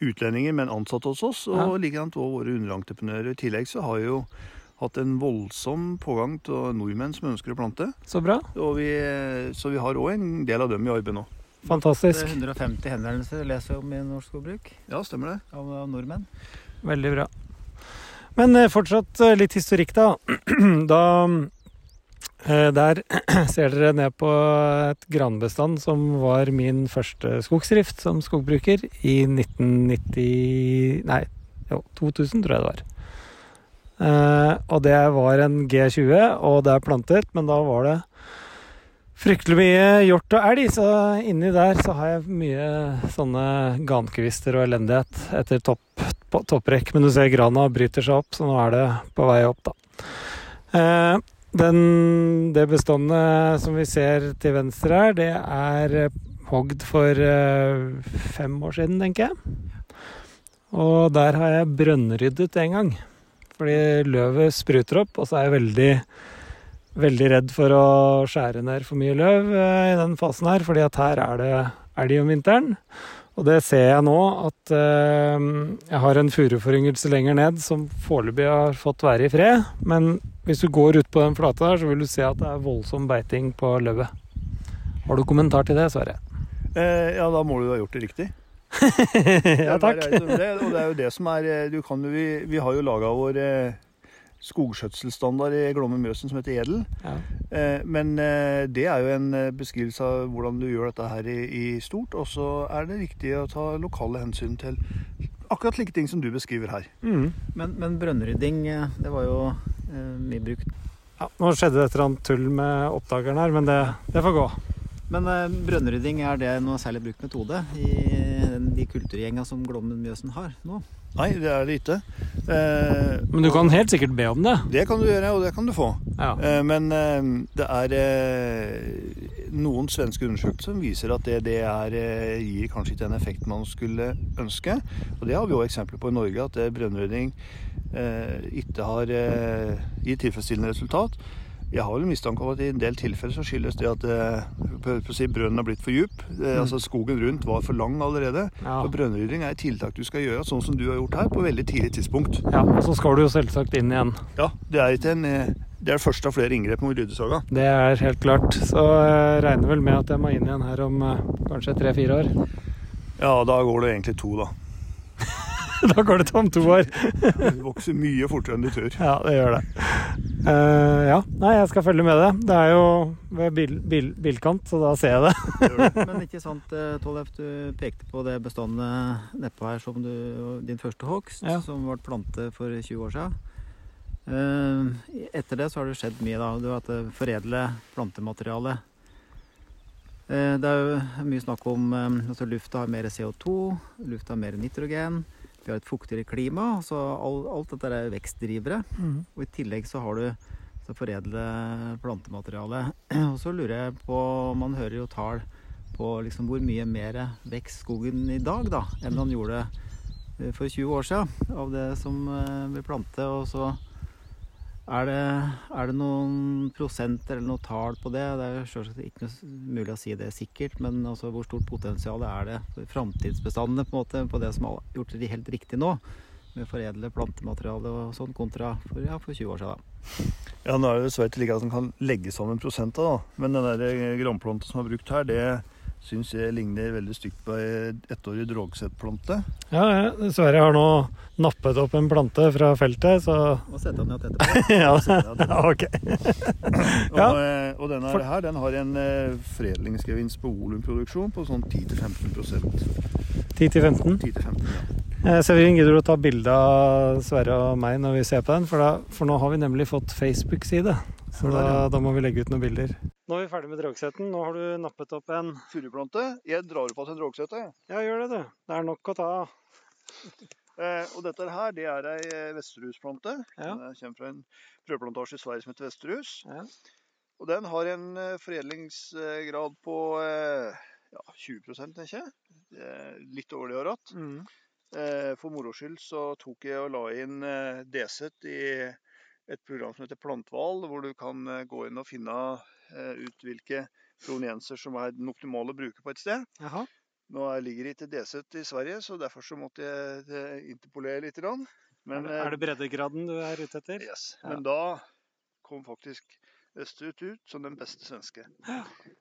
utlendinger, men ansatt hos oss, og Ja. likedan våre underentreprenører. I tillegg så har jo hatt en voldsom pågang av nordmenn som ønsker å plante. Så bra. Vi, så vi har òg en del av dem i arbeid nå. Fantastisk. er 150 henvendelser leser vi om i Norsk Skogbruk Ja, stemmer det. av, av nordmenn. Veldig bra. Men eh, fortsatt eh, litt historikk, da. da eh, der ser dere ned på et granbestand som var min første skogsdrift som skogbruker i 1990 Nei, jo, 2000 tror jeg det var. Eh, og det var en G20, og det er plantet, men da var det fryktelig mye hjort og elg, så inni der så har jeg mye sånne gankvister og elendighet etter topp, topprekk. Men du ser grana bryter seg opp, så nå er det på vei opp, da. Eh, den, det bestandet som vi ser til venstre her, det er hogd for eh, fem år siden, tenker jeg. Og der har jeg brønnryddet en gang. Fordi løvet spruter opp, og så er jeg veldig veldig redd for å skjære ned for mye løv eh, i den fasen her, fordi at her er det elg om vinteren. Og det ser jeg nå, at eh, jeg har en furuforyngelse lenger ned som foreløpig har fått være i fred. Men Hvis du går ut på den flata der, så vil du se at det er voldsom beiting på løvet. Har du kommentar til det, Sverre? Eh, ja, da må du ha gjort det riktig. ja, takk. Det og det er jo det som er eh, du kan vi, vi har jo laga vår skogskjøtselstandard i Glommen Mjøsen som heter Edel. Ja. Eh, men eh, det er jo en eh, beskrivelse av hvordan du gjør dette her i, i stort. Og så er det viktig å ta lokale hensyn til akkurat like ting som du beskriver her. Mm. Men, men brønnrydding, det var jo eh, mye brukt. Ja, nå skjedde det et eller annet tull med oppdageren her, men det, det får gå. Men eh, brønnrydding, er det noe særlig brukt metode i de kulturgjenga som Glommen Mjøsen har nå? Nei, det er det ikke. Eh, Men du kan helt sikkert be om det. det kan du gjøre, og det kan du få. Ja. Eh, Men eh, det er eh, noen svenske undersøkelser som viser at det, det er, eh, gir kanskje ikke den effekten man skulle ønske. Og det har vi jo eksempler på i Norge, at eh, brønnrydding eh, ikke har eh, gitt tilfredsstillende resultat. Jeg har vel mistanke om at i en del tilfeller så skyldes det at eh, si, brønnen har blitt for djup. Eh, altså Skogen rundt var for lang allerede. Ja. Så brønnrydding er et tiltak du skal gjøre, sånn som du har gjort her, på veldig tidlig tidspunkt. ja, Og så skal du jo selvsagt inn igjen. Ja, det er ikke en eh, det er det første av flere inngrep mot ryddesaga. Det er helt klart. Så jeg regner vel med at jeg må inn igjen her om eh, kanskje tre-fire år. Ja, da går det egentlig to, da. da går det om to år. Det vokser mye fortere enn du tror. Ja, det gjør det. Uh, ja, nei, jeg skal følge med det. Det er jo ved bil, bil, bilkant, så da ser jeg det. Men ikke sant, eh, Tollef, du pekte på det bestandet nedpå her som du, din første hogst, Ja. som ble plantet for 20 år siden. Uh, Etter det så har det skjedd mye. da. Du har hatt det foredle plantemateriale. Uh, Det er jo mye snakk om um, altså lufta har mer CO2, lufta har mer nitrogen. Vi har et fuktigere klima. så alt, Alt dette er vekstdrivere. Og i tillegg så har du så foredle plantemateriale. Og så lurer jeg på Man hører jo tall på liksom hvor mye mer vekst skogen i dag da, enn man gjorde eh, for 20 år siden av det som eh, vi planter. Og så er det, er det noen prosenter eller noe tall på det? Det er selvsagt ikke mulig å si det sikkert, men altså hvor stort potensial er det for framtidsbestandene på, på det som har gjort det helt riktig nå? Med foredle plantemateriale og sånn, kontra for, ja, for 20 år siden. Ja, Nå er det dessverre ikke like at man kan legge sammen prosenter, da. Men den der granplanta som er brukt her, det syns jeg ligner veldig stygt på ei ettårig drogsettplante. Ja, ja, Sverre har nå nappet opp en plante fra feltet, så Og sette den ned etterpå. ja, ok. Og, Ja. eh, og denne For- her den har en eh, foredlingsgevinst på volumproduksjon på sånn 10-15% 10 til 15. 10-15, ja. Eh, Severin, gidder du å ta bilde av Sverre og meg når vi ser på den? For, da, for nå har vi nemlig fått Facebook-side. Så da, da må vi legge ut noen bilder. Nå er vi ferdig med dragsetten. Nå har du nappet opp en Furuplante. Jeg drar opp drogsette. jeg. Ja, gjør det, du. Det er nok å ta av. Eh, og dette her, det er ei eh, vesterhusplante. Ja. Den kommer fra en prøveplantasje i Sverige som heter Vesterhus. Ja. Og den har en eh, foredlingsgrad på eh, ja, 20 tenker jeg. Litt over det jeg har hatt. Mm. Eh, For moro skyld så tok jeg og la inn eh, DZ i et program som heter Plantval, hvor du kan gå inn og finne ut hvilke provenienser som er den optimale å bruke på et sted. Aha. Nå ligger det ikke DZ i Sverige, så derfor så måtte jeg eh, interpolere litt. Men, er, det, det breddegraden du er ute etter? eh, yes. Ja. Men da kom faktisk Østerut ut som den beste svenske. Det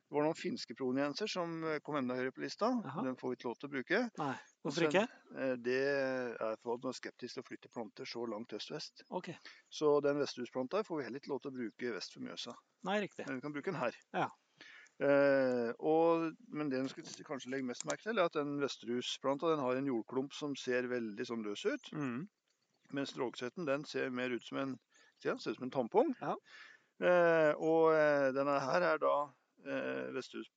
var noen finske provenienser som eh, kom enda høyere på lista. Aha. Den får vi ikke lov til å bruke. Nei. Hvorfor ikke? Eh, Det er for at man er skeptisk til å flytte planter så langt øst-vest. Okay. Så den vesthusplanta får vi heller ikke lov til å bruke vest for Mjøsa. Nei, riktig. Men vi kan bruke den her. Ja. Eh, og, men det en skal kanskje legge mest merke til, er at den vesterhusplanta den har en jordklump som ser veldig sånn løs ut. Mm. Mens drogsetten den ser mer ut som en, ser ut som en tampong. Ja. Eh, og eh, denne her er da eh, vesthus...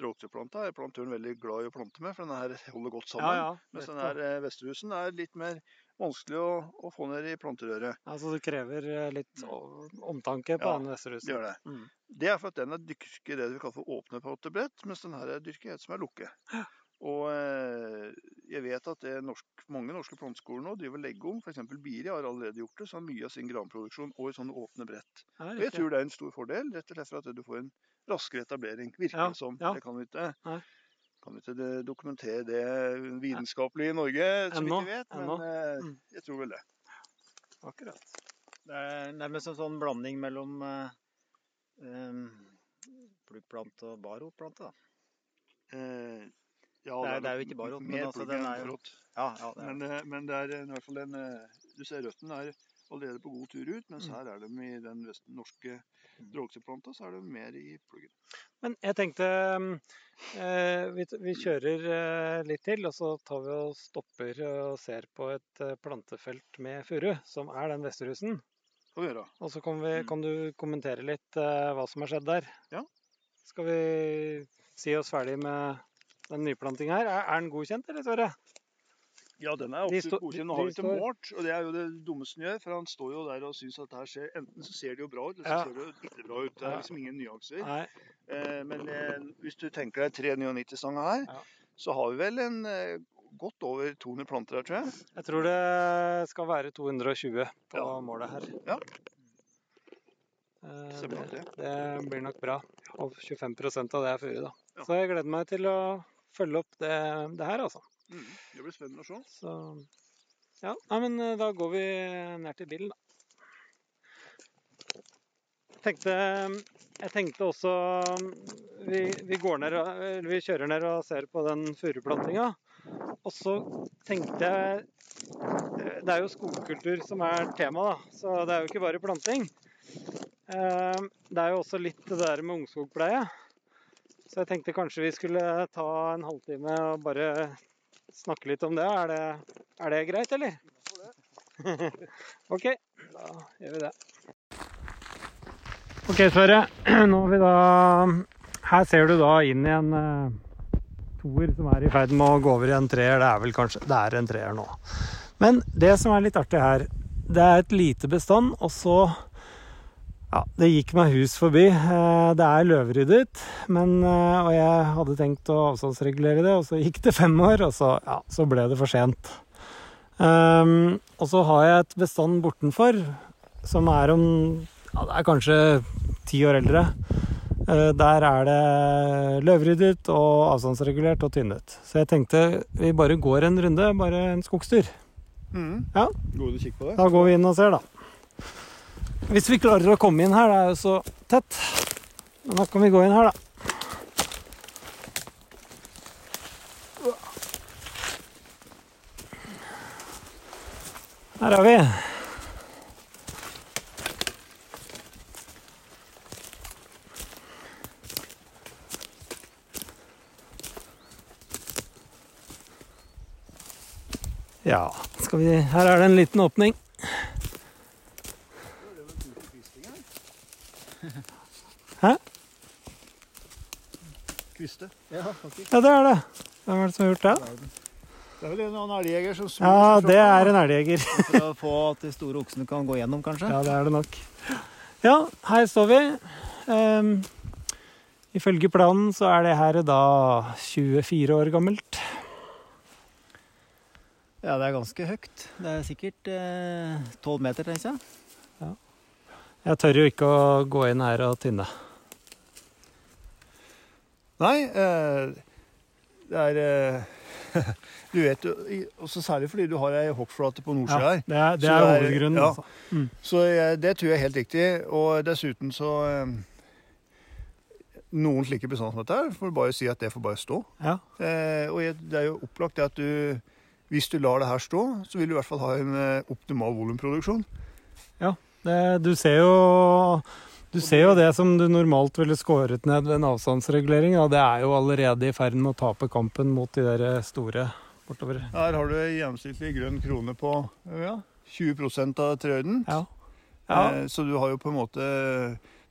Drogseplanta er plantøren veldig glad i å plante med, for denne her holder godt sammen. Ja, ja. Mens denne den her Vesterhusen er litt mer vanskelig å, å få ned i planterøret. Altså det krever litt omtanke på Ja, den Vesterhusen. Det gjør det. Mm. Det er for at den er dyrket det vi kaller for åpne pottebrett, mens den her er dyrket som er lukket. Og eh, jeg vet at det er norsk, mange norske planteskoler nå driver legge om. F.eks. Biri har allerede gjort det, så har mye av sin granproduksjon over i sånne åpne brett. Og jeg tror det er en stor fordel, rett og slett for at du får en raskere etablering. Virker Ja, som. ja. Det kan vi ikke, Nei. kan vi ikke dokumentere det vitenskapelig i Norge, så vidt ikke vet. Men eh, Mm. jeg tror vel det. Akkurat. Det er nærmest en sånn blanding mellom uh, pluggplante og baroplante, da. Eh, ja, Det er- det er jo ikke bare rått, men altså, den er jo-. Ja, ja, det er. Men, eh, men det er eh, i hvert fall en eh, Du ser røttene er allerede på god tur ut, mens Mm. her er de i den norske drogseplanta, så er de mer i pluggen. Men jeg tenkte eh, vi, vi kjører eh, litt til, og så tar vi og stopper og ser på et eh, plantefelt med furu, som er den Vesterhusen. Kan vi gjøre. Og så kan, vi, Mm. kan du kommentere litt eh, hva som har skjedd der. Ja. Skal vi si oss ferdig med den nyplantinga her? Er, er den godkjent, eller Sverre? Ja, den er absolutt godkjent. Nå har vi ikke målt, og det er jo det dummeste han gjør. For han står jo der og syns at det her ser Enten så ser det jo bra ut, eller så Ja. ser det jo ikke bra ut. Det er liksom ingen nyanser. Eh, men eh, hvis du tenker deg 399-stanga her, Ja. så har vi vel en eh, godt over 200 planter her, tror jeg. Jeg tror det skal være 220 på Ja. målet her. Ja. Eh, det, det. det blir nok bra. Og 25% av det er furu, da. Ja. Så jeg gleder meg til å følge opp det, det her, altså. Mm. Det blir spennende å se. Så ja, nei, men eh, da går vi ned til bilen, da. Jeg Tenkte, jeg tenkte også vi, vi går ned eller vi kjører ned og ser på den furuplantinga. Og så tenkte jeg Det er jo skogkultur som er tema, da. Så det er jo ikke bare planting. Eh, Det er jo også litt det der med ungskogpleie. Så jeg tenkte kanskje vi skulle ta en halvtime og bare snakke litt om det. Er det, er det greit, eller? OK, da gjør vi det. OK, Sverre. Nå har vi da Her ser du da inn i en uh, toer som er i ferd med å gå over i en treer. Det er vel kanskje Det er en treer nå. Men det som er litt artig her, det er et lite bestand, og så ja, det gikk meg hus forbi. Eh, Det er løvryddet, men, eh, og jeg hadde tenkt å avstandsregulere det, og så gikk det fem år, og så, ja, så ble det for sent. Um, og så har jeg et bestand bortenfor, som er om ja, det er kanskje ti år eldre. Uh, Der er det løvryddet og avstandsregulert og tynnet. Så jeg tenkte vi bare går en runde, bare en skogstur. Mm. Ja. Går du på det? Da går vi inn og ser, da. Hvis vi klarer å komme inn her, det er jo så tett. Men da kan vi gå inn her, da. Her er vi. Ja, skal vi Her er det en liten åpning. Hæ? Kviste. Ja, faktisk. Ja, det er det. Hvem er det som har gjort det? Det er vel en annen elgjeger som snur Ja, det er en elgjeger. For å få at de store oksene kan gå gjennom, kanskje. Ja, det er det nok. Ja, her står vi. Um, ifølge planen så er det her da 24 år gammelt. Ja, det er ganske høyt. Det er sikkert eh, 12 meter, tenker jeg. Jeg tør jo ikke å gå inn her og tynne. Nei, eh, det er eh, Du vet jo Også særlig fordi du har ei hoppflate på nordsida Ja, her. det er, det Så er det er- ja. Altså. Så jeg, det tror jeg er helt riktig. Og dessuten så eh, Noen slike bestander som dette her, får du bare si at det får bare stå. Ja. Eh, og det er jo opplagt det at du Hvis du lar det her stå, så vil du i hvert fall ha en optimal volumproduksjon. Det, du ser jo du ser jo det som du normalt ville skåret ned ved en avstandsregulering. Ja, det er jo allerede i ferd med å tape kampen mot de der store bortover. Her har du ei gjennomsnittlig grønn krone på ja, 20 av trehøyden. Ja. ja. Eh, så du har jo på en måte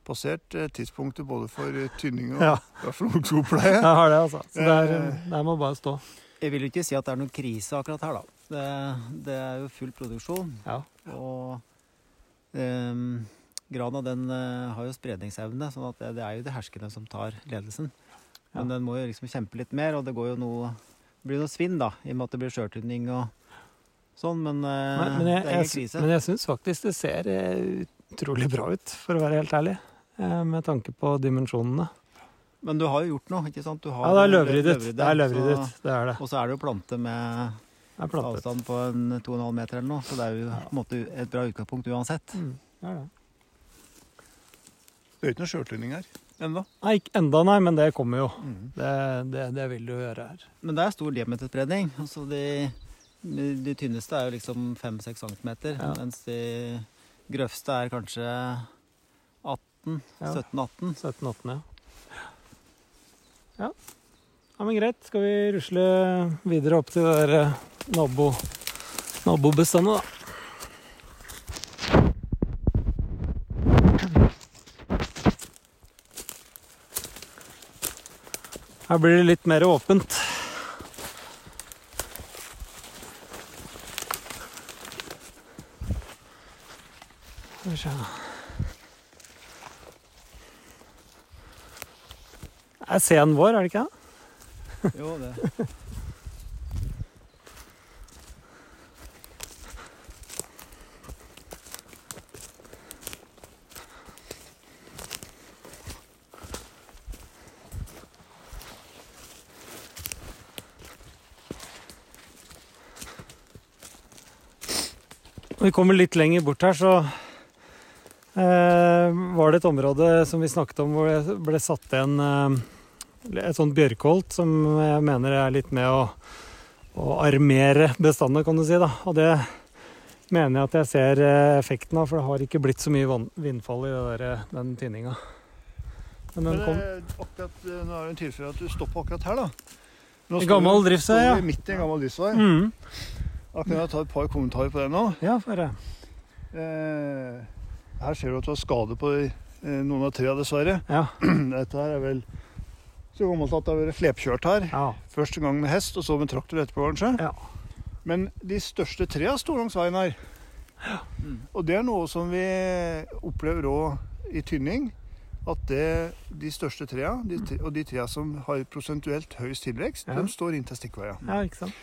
passert eh, tidspunktet både for eh, tynning og Ja. ungskogpleie. Jeg har det, altså. Så det er, Eh. der må bare stå. Jeg vil jo ikke si at det er noen krise akkurat her, da. Det, det er jo full produksjon. Ja. Og grana den eh, har jo spredningsevne, sånn at det, er jo de herskende som tar ledelsen. Men Ja. den må jo liksom kjempe litt mer, og det går jo noe det blir noe svinn, da, i og med at det blir skjørtynning og sånn. Men, Nei, Men, men, jeg, det er ingen krise. men jeg syns faktisk det ser eh, utrolig bra ut, for å være helt ærlig. Eh, Med tanke på dimensjonene. Men du har jo gjort noe, ikke sant? Du har Ja, det er løvryddet. Det er løvryddet. Det er det. Og så er det jo plante med er plantet. avstand på en 2,5 meter eller noe, så det er jo på en måte et bra utgangspunkt uansett. Mm. Det er det. Det er ikke noe sjøltynning her ennå. Nei, ikke enda nei, men det kommer jo. Mm. Det, det, det vil du gjøre her. Men det er stor diameterspredning. Altså de, de, tynneste er jo liksom 5-6 cm, Ja. mens de grøvste er kanskje 18, Ja. 17-18. 17-18, ja. ja. Ja, men greit. Skal vi rusle videre opp til det der eh, nabo, nabobestandet, da? Her blir det litt mer åpent. Skal vi se Det er sen vår, er det ikke det? Jo, det. Når vi kommer litt lenger bort her, så eh, var det et område som vi snakket om hvor det ble satt igjen eh, et sånt bjørkholt som jeg mener er litt med å, å armere bestandene, kan du si. da. Og det mener jeg at jeg ser eh, effekten av, for det har ikke blitt så mye vindfall i det der, eh, den tinninga. Men den Men kom eh, akkurat, nå er det en tilfelle at du stopper akkurat her, da. Nå står gammel driftsvei, står ja. vi midt i en gammel driftsvei. mm. Da kan jeg ta et par kommentarer på det nå. Ja. Eh, her ser du at du har skade på eh, noen av trærne, dessverre. Ja. Dette her er vel så gammelt at det har vært slepkjørt her. ja. Første gang med hest, og så med traktor etterpå, kanskje. Ja. Men de største trærne står langs veien her. Mm. Og det er noe som vi opplever òg i tynning. At det, de største trærne, og de trærne som har prosentuelt høyest tilvekst, Ja. de står inntil stikkveia. ja, ikke sant.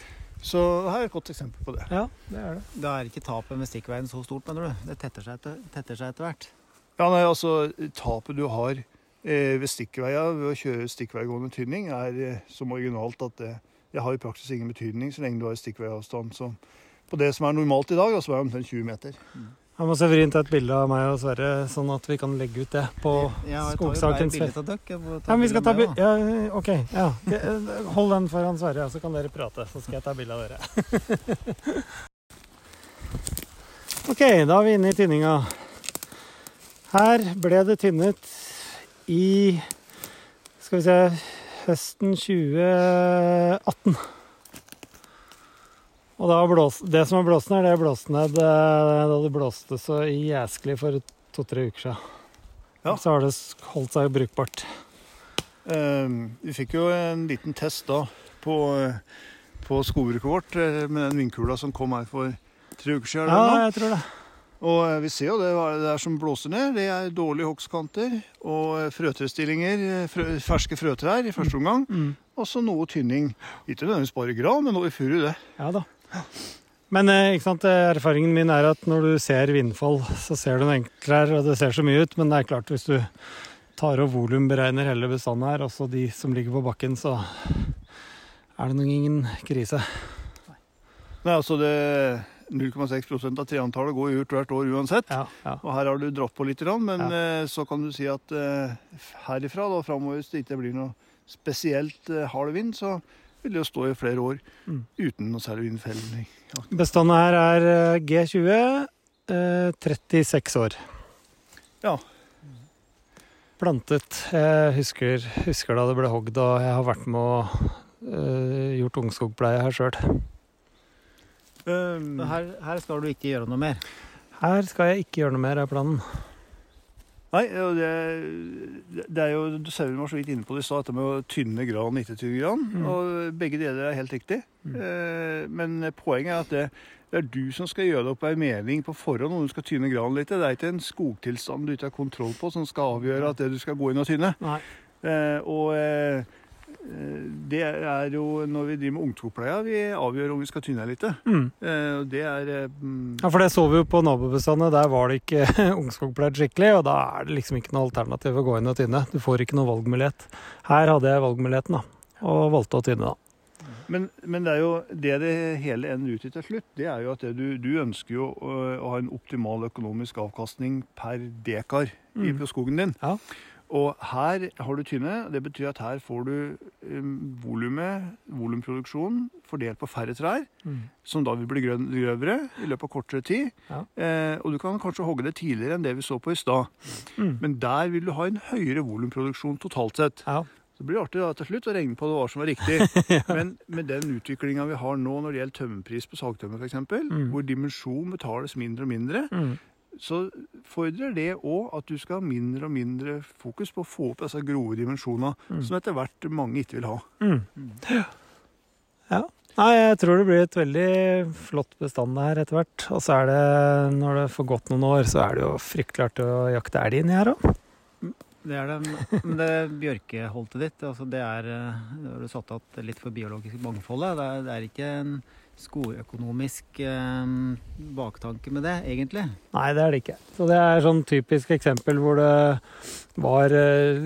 Så her er et godt eksempel på det. Ja, det er det. Da er ikke tapet med stikkveien så stort, mener du? Det tetter seg etter, tetter seg etter hvert. Ja, nei, altså Tapet du har eh, ved stikkveia ved å kjøre stikkveigående tynning, er eh, så marginalt at det, det har i praksis ingen betydning så lenge du har stikkveiavstand som på det som er normalt i dag, da, som er omtrent 20 meter. Jeg må Severin ta et bilde av meg og Sverre, sånn at vi kan legge ut det på Ja, ta Ja, vi skal ta bilde ja, OK. Ja. Eh, Hold den foran Sverre, så kan dere prate. Så skal jeg ta bilde av dere. OK, da er vi inne i tinninga. Her ble det tynnet i Skal vi se høsten 2018. Og da blås, det som er blåst ned, det er blåst ned eh, da det blåste så jæsklig for to-tre uker siden. Ja. Så har det holdt seg brukbart. Uh, vi fikk jo en liten test da på, eh, på skogbruket vårt eh, med den vindkula som kom her for tre uker siden. Ja, jeg tror det. Og vi ser jo det, det er som blåser ned. Det er dårlige hogstkanter og frøtrestillinger, frø, ferske frøtrær i første omgang. Mm. Og så noe tynning. Ikke nødvendigvis bare gran, men noe i furu, det. Ja da. Men eh, eh, erfaringen min er at når du ser vindfall, så ser du den enklere, og det ser så mye ut. Men det er klart, hvis du tar og volumberegner hele bestanden her, også de som ligger på bakken, så er det nok ingen krise. Nei, altså det 0,6% av treantallet går ut hvert år uansett. Ja, ja. Og her har du dratt på litt, men Ja. eh, så kan du si at herifra da, framover, hvis det ikke blir noe spesielt hard vind, så vil det jo stå i flere år Mm. uten noe særlig vindfelling. Bestanden her er eh, G20, eh, 36 år. Ja. Plantet. Jeg husker, husker da det ble hogd, og jeg har vært med og eh, gjort ungskogpleie her sjøl. Um, her, her skal du ikke gjøre noe mer. Her skal jeg ikke gjøre noe mer, er planen. Nei, og det, det er jo Sauren var så vidt inne på det i stad, dette med å tynne gran, ikke tynne gran. Mm. Og begge deler er helt riktig. Mm. Eh, men poenget er at det, det er du som skal gjøre deg opp ei mening på forhånd om du skal tynne gran litt. Det er ikke en skogtilstand du ikke har kontroll på, som skal avgjøre at det du skal gå inn og tynne. Nei. Eh, og eh, det er jo når vi driver med ungskogpleia, vi avgjør om vi skal tynne litt. Mm. Eh, det er eh, mm, Ja, for det så vi jo på nabobestandene. Der var det ikke ungskogpleid skikkelig, og da er det liksom ikke noe alternativ å gå inn og tynne. Du får ikke noe valgmulighet. Her hadde jeg valgmuligheten, da, og valgte å tynne, da. Men, men det er jo det det hele ender ut i til slutt, det er jo at du, du ønsker jo å, å ha en optimal økonomisk avkastning per dekar Mm. på skogen din. Ja. Og her har du tynne. Det betyr at her får du um, volumet, volumproduksjon, fordelt på færre trær, Mm. som da vil bli grøvere i løpet av kortere tid. Ja. Eh, og du kan kanskje hogge det tidligere enn det vi så på i stad. Mm. Men der vil du ha en høyere volumproduksjon totalt sett. Ja. Så det blir artig da, til slutt å regne på hva som var riktig. Men med den utviklinga vi har nå når det gjelder tømmerpris på sagtømmer f.eks., Mm. hvor dimensjon betales mindre og mindre, Mm. Så fordrer det òg at du skal ha mindre og mindre fokus på å få opp disse grove dimensjonene, Mm. som etter hvert mange ikke vil ha. Mm. Ja. Nei, jeg tror det blir et veldig flott bestand her etter hvert. Og så er det, når det får gått noen år, så er det jo fryktelig artig å jakte elg inni her òg. Det er det, men det bjørkeholtet ditt, altså det er du det har du satt av litt for biologisk mangfold. Det er, det er ikke en skogøkonomisk eh, baktanke med det, egentlig. Nei, det er det ikke. Så det er sånn typisk eksempel hvor det var eh,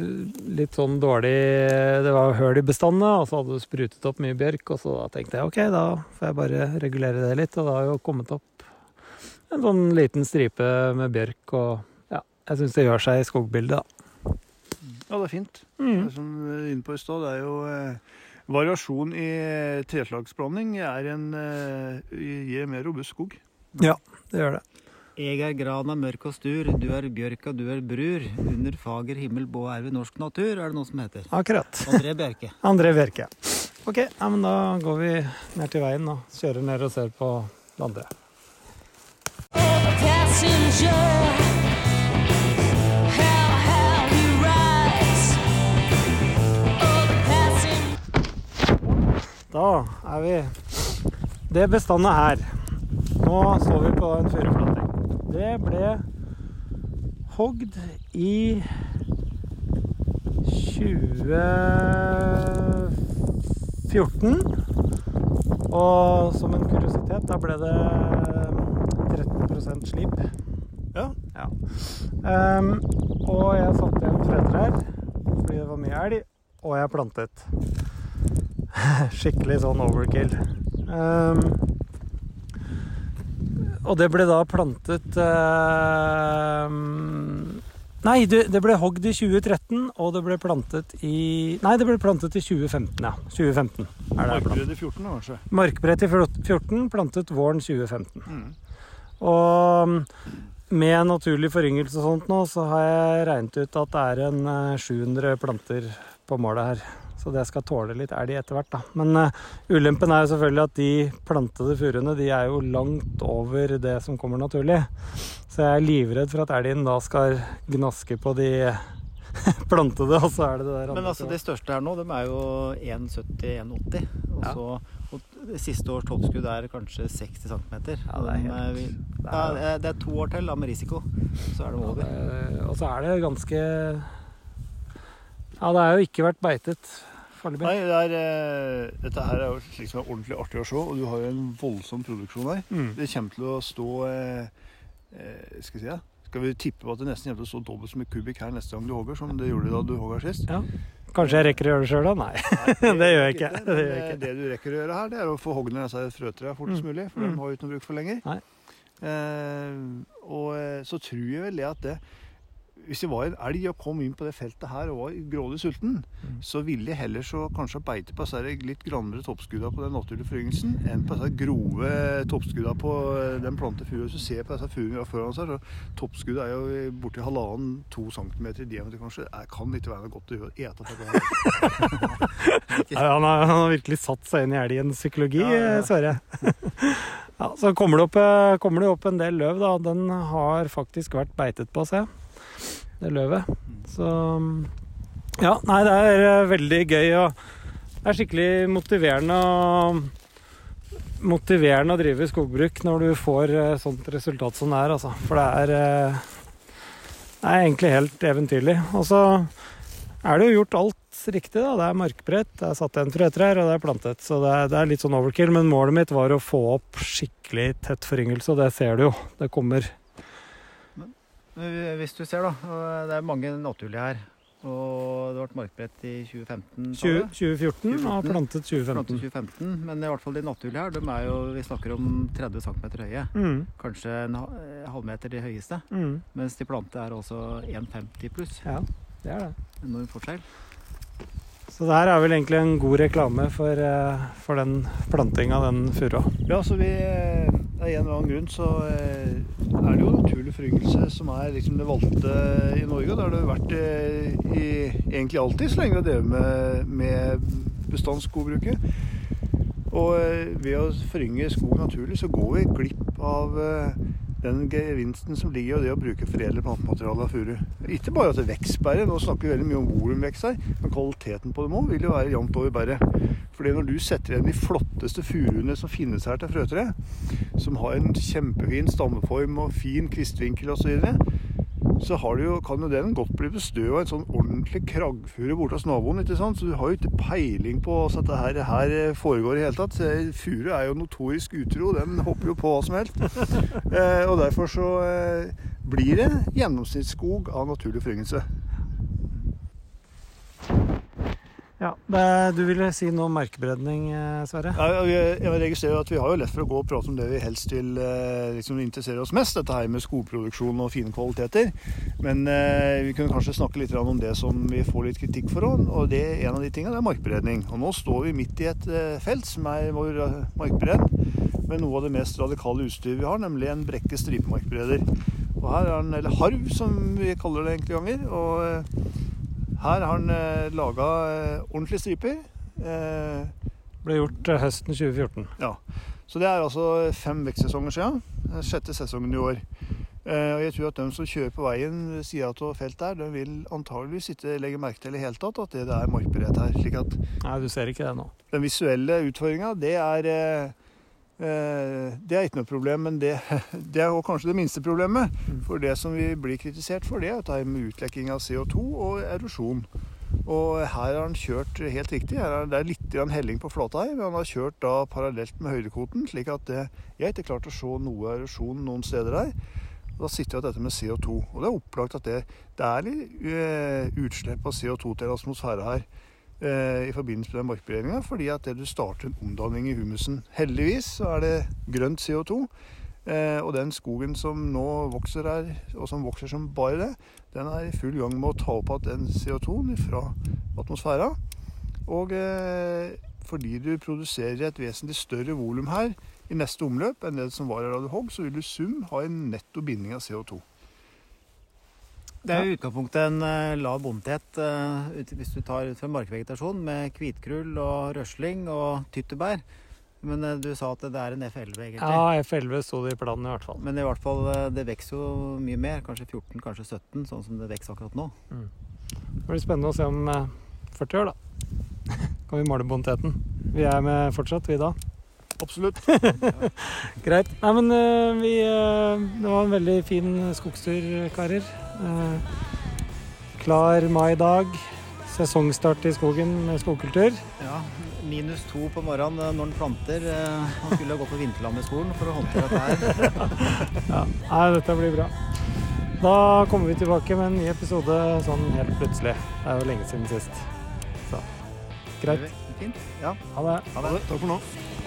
litt sånn dårlig Det var hull i bestandene, og så hadde du sprutet opp mye bjørk, og så da tenkte jeg ok, da får jeg bare regulere det litt, og det har jo kommet opp en sånn liten stripe med bjørk, og ja, jeg syns det gjør seg i skogbildet, da. Ja, det er fint. Det Mm. er som vi er inne på i stad, det er jo eh, Variasjon i treslagsblanding er en, eh, gir mer robust skog. Ja, Det gjør det. Jeg er grana mørk og stur, du er bjørka, du er brur. Under fager himmel bå er vi norsk natur, er det noe som heter. Akkurat. André Bjerke. André Bjerke. Ok, ja, men da går vi ned til veien og kjører ned og ser på det andre. passenger. Da er vi Det bestandet her. Nå så vi på en furuflating. Det ble hogd i 2014. Og som en kuriositet, da ble det 13 slip. Ja. Ja. Um, og jeg satte igjen frøtrær fordi det var mye elg, og jeg plantet. Skikkelig sånn overkill. Um, og det ble da plantet uh, Nei, det, det ble hogd i 2013, og det ble plantet i Nei, det ble plantet i 2015, ja. 2015 er det plantet. Markbrød i 14, kanskje. Markbrett i 14, plantet våren 2015. Mm. Og med naturlig foryngelse og sånt nå, så har jeg regnet ut at det er en eh, 700 planter på målet her. Så det skal tåle litt elg etter hvert, da. Men uh, ulempen er jo selvfølgelig at de plantede furuene, de er jo langt over det som kommer naturlig. Så jeg er livredd for at elgen da skal gnaske på de plantede, og så er det det der Men altså, de største her nå, de er jo 1,70-1,80. Og så og siste års toppskudd er kanskje 60 cm. Ja, det er helt- vi, det er- det er- det er to år til da, med risiko. Så er de over. Eh, Og så er det ganske Ja, det har jo ikke vært beitet foreløpig. Nei, det er, uh, dette her er jo slik som er ordentlig artig å se, og du har jo en voldsom produksjon her. Mm. Det kommer til å stå uh, Skal vi si det? Skal vi tippe på at det nesten kommer til å stå dobbelt så mye kubikk her neste gang du hogger, som det gjorde da du hogga sist? Kanskje jeg rekker å gjøre det sjøl, da? Nei. Det gjør jeg ikke. Det, Det gjør jeg ikke. det du rekker å gjøre her, det er å få hogd ned disse frøtrærne fortest Mm. mulig, for Mm. de har jo ikke noe bruk for lenger. Nei. Eh, og så tror jeg vel det at det hvis jeg var en elg og kom inn på det feltet her og var grådig sulten, Mm. så ville jeg heller så kanskje beite på disse litt grannere toppskuddene på den naturlige foryngelsen enn på disse grove toppskuddene på eh, den plante furu. Hvis du ser på disse furuene vi har foran oss her, så toppskuddet er jo borti halvannen-to centimeter i diameter kanskje. Det kan ikke være noe godt å gjøre- ete dette han, har, han har virkelig satt seg inn i elgens psykologi, Ja, ja. Sverre. Ja, så kommer det, opp, eh, kommer det opp en del løv, da. Den har faktisk vært beitet på, se. Det løvet. Så Ja, nei, det er eh, veldig gøy og Det er skikkelig motiverende å Motiverende å drive skogbruk når du får eh, sånt resultat som det er, altså. For det er eh, Det er egentlig helt eventyrlig. Og så er det jo gjort alt riktig. da. Det er markbrett, det er satt igjen frøtrær, og det er plantet. Så det er, det er litt sånn overkill. Men målet mitt var å få opp skikkelig tett foryngelse, og det ser du jo. Det kommer. Hvis du ser, da. Det er mange naturlige her. Og det ble markbrett i 2015. 20, 2014, 2014 og plantet 2015. Plantet 2015. 2015, men i hvert fall de naturlige her, de er jo, vi snakker om 30 cm høye. Mm, Kanskje en eh, halvmeter de høyeste. mm, Mens de plante er også 1,50 pluss. ja, det er det. Enorm forskjell. Så det her er vel egentlig en god reklame for, eh, for den plantinga, den furua. Ja, så vi eh, Av en eller annen grunn så eh, er det jo naturlig foryngelse som er liksom det valgte i Norge. og Det har det vært i egentlig alltid, så lenge vi har drevet med, med bestandsskogbruket. Og ved å forynge skog naturlig, så går vi glipp av den gevinsten som ligger i det å bruke foredlet plantemateriale av furu. Ikke bare at det bedre, nå snakker vi veldig mye om volumvekst her, men kvaliteten på dem òg vil jo være jevnt over bæret. Fordi når du setter igjen de flotteste furuene som finnes her til frøtre, som har en kjempefin stammeform og fin kvistvinkel osv., så, har du jo, kan jo den godt bli bestøv av en sånn ordentlig kraggfure borte hos naboen. ikke sant? Så du har jo ikke peiling på at dette her, her foregår i hele tatt. Furu er jo notorisk utro, den hopper jo på hva som helst. Eh, og derfor så eh, blir det gjennomsnittsskog av naturlig foryngelse. Ja, det, Du ville si noe om markberedning, eh, Sverre? Ja, jeg registrerer at vi har jo lett for å gå og prate om det vi helst vil eh, liksom interessere oss mest, dette her med skogproduksjon og fine kvaliteter. Men eh, vi kunne kanskje snakke litt om det som vi får litt kritikk for og det, en av de tingene er markberedning. Og nå står vi midt i et eh, felt som er vår eh, markbered, med noe av det mest radikale utstyret vi har, nemlig en brekke stripemarkbereder. Og her er den, eller harv som vi kaller det enkelte ganger. og her har han eh, laga eh, ordentlige striper. Eh, Ble gjort eh, høsten 2014. ja. Så det er altså fem vekstsesonger siden. eh, Sjette sesongen i år. Eh, og jeg tror at de som kjører på veien ved sida av feltet her, de vil antageligvis ikke legge merke til i det hele tatt at det, det er markberedt her. slik at Nei, du ser ikke det nå. den visuelle utfordringa, det er eh, det er ikke noe problem, men det, det er kanskje det minste problemet. For det som vi blir kritisert for, det er dette med utlekking av CO2 og erosjon. Og her har han kjørt helt riktig. Er, det er litt helling på flata her, men han har kjørt da parallelt med høydekvoten, slik at det, jeg har ikke klart å se noe erosjon noen steder her. Da sitter vi at dette med CO2. Og det er opplagt at det, det er litt eh, utslipp av CO2 til atmosfæra her eh, i forbindelse med den markberedninga, fordi at det du starter en omdanning i humusen. Heldigvis så er det grønt CO2. Eh, og den skogen som nå vokser her, og som vokser som bare det, den er i full gang med å ta opp igjen den CO2-en fra atmosfæra. Og eh, fordi du produserer et vesentlig større volum her i neste omløp enn det som var her da du hogg, så vil du sum ha en netto binding av CO2. Det er i utgangspunktet en eh, lav bondehet eh, hvis du tar ut fra markvegetasjon med hvitkrull og røsling og tyttebær. Men eh, du sa at det er en F11 egentlig. Ja, F11 sto det i planen i hvert fall. Men i hvert fall, det vokser jo mye mer. Kanskje 14, kanskje 17, sånn som det vokser akkurat nå. Det blir spennende å se om eh, 40 år, da. Kan vi måle boniteten. Vi er med fortsatt, vi da. Absolutt. Greit. Nei, men uh, vi uh, Det var en veldig fin skogstur, karer. Uh, klar mai-dag. Sesongstart i skogen med skogkultur. Ja, Minus to på morgenen når den planter. Han skulle gå på vinterlammeskolen for å håndtere dette her. Ja. Nei, dette blir bra. Da kommer vi tilbake med en ny episode sånn helt plutselig. Det er jo lenge siden sist. Så greit. Fint. Ja, Ha det. ha det. Takk for nå. Ha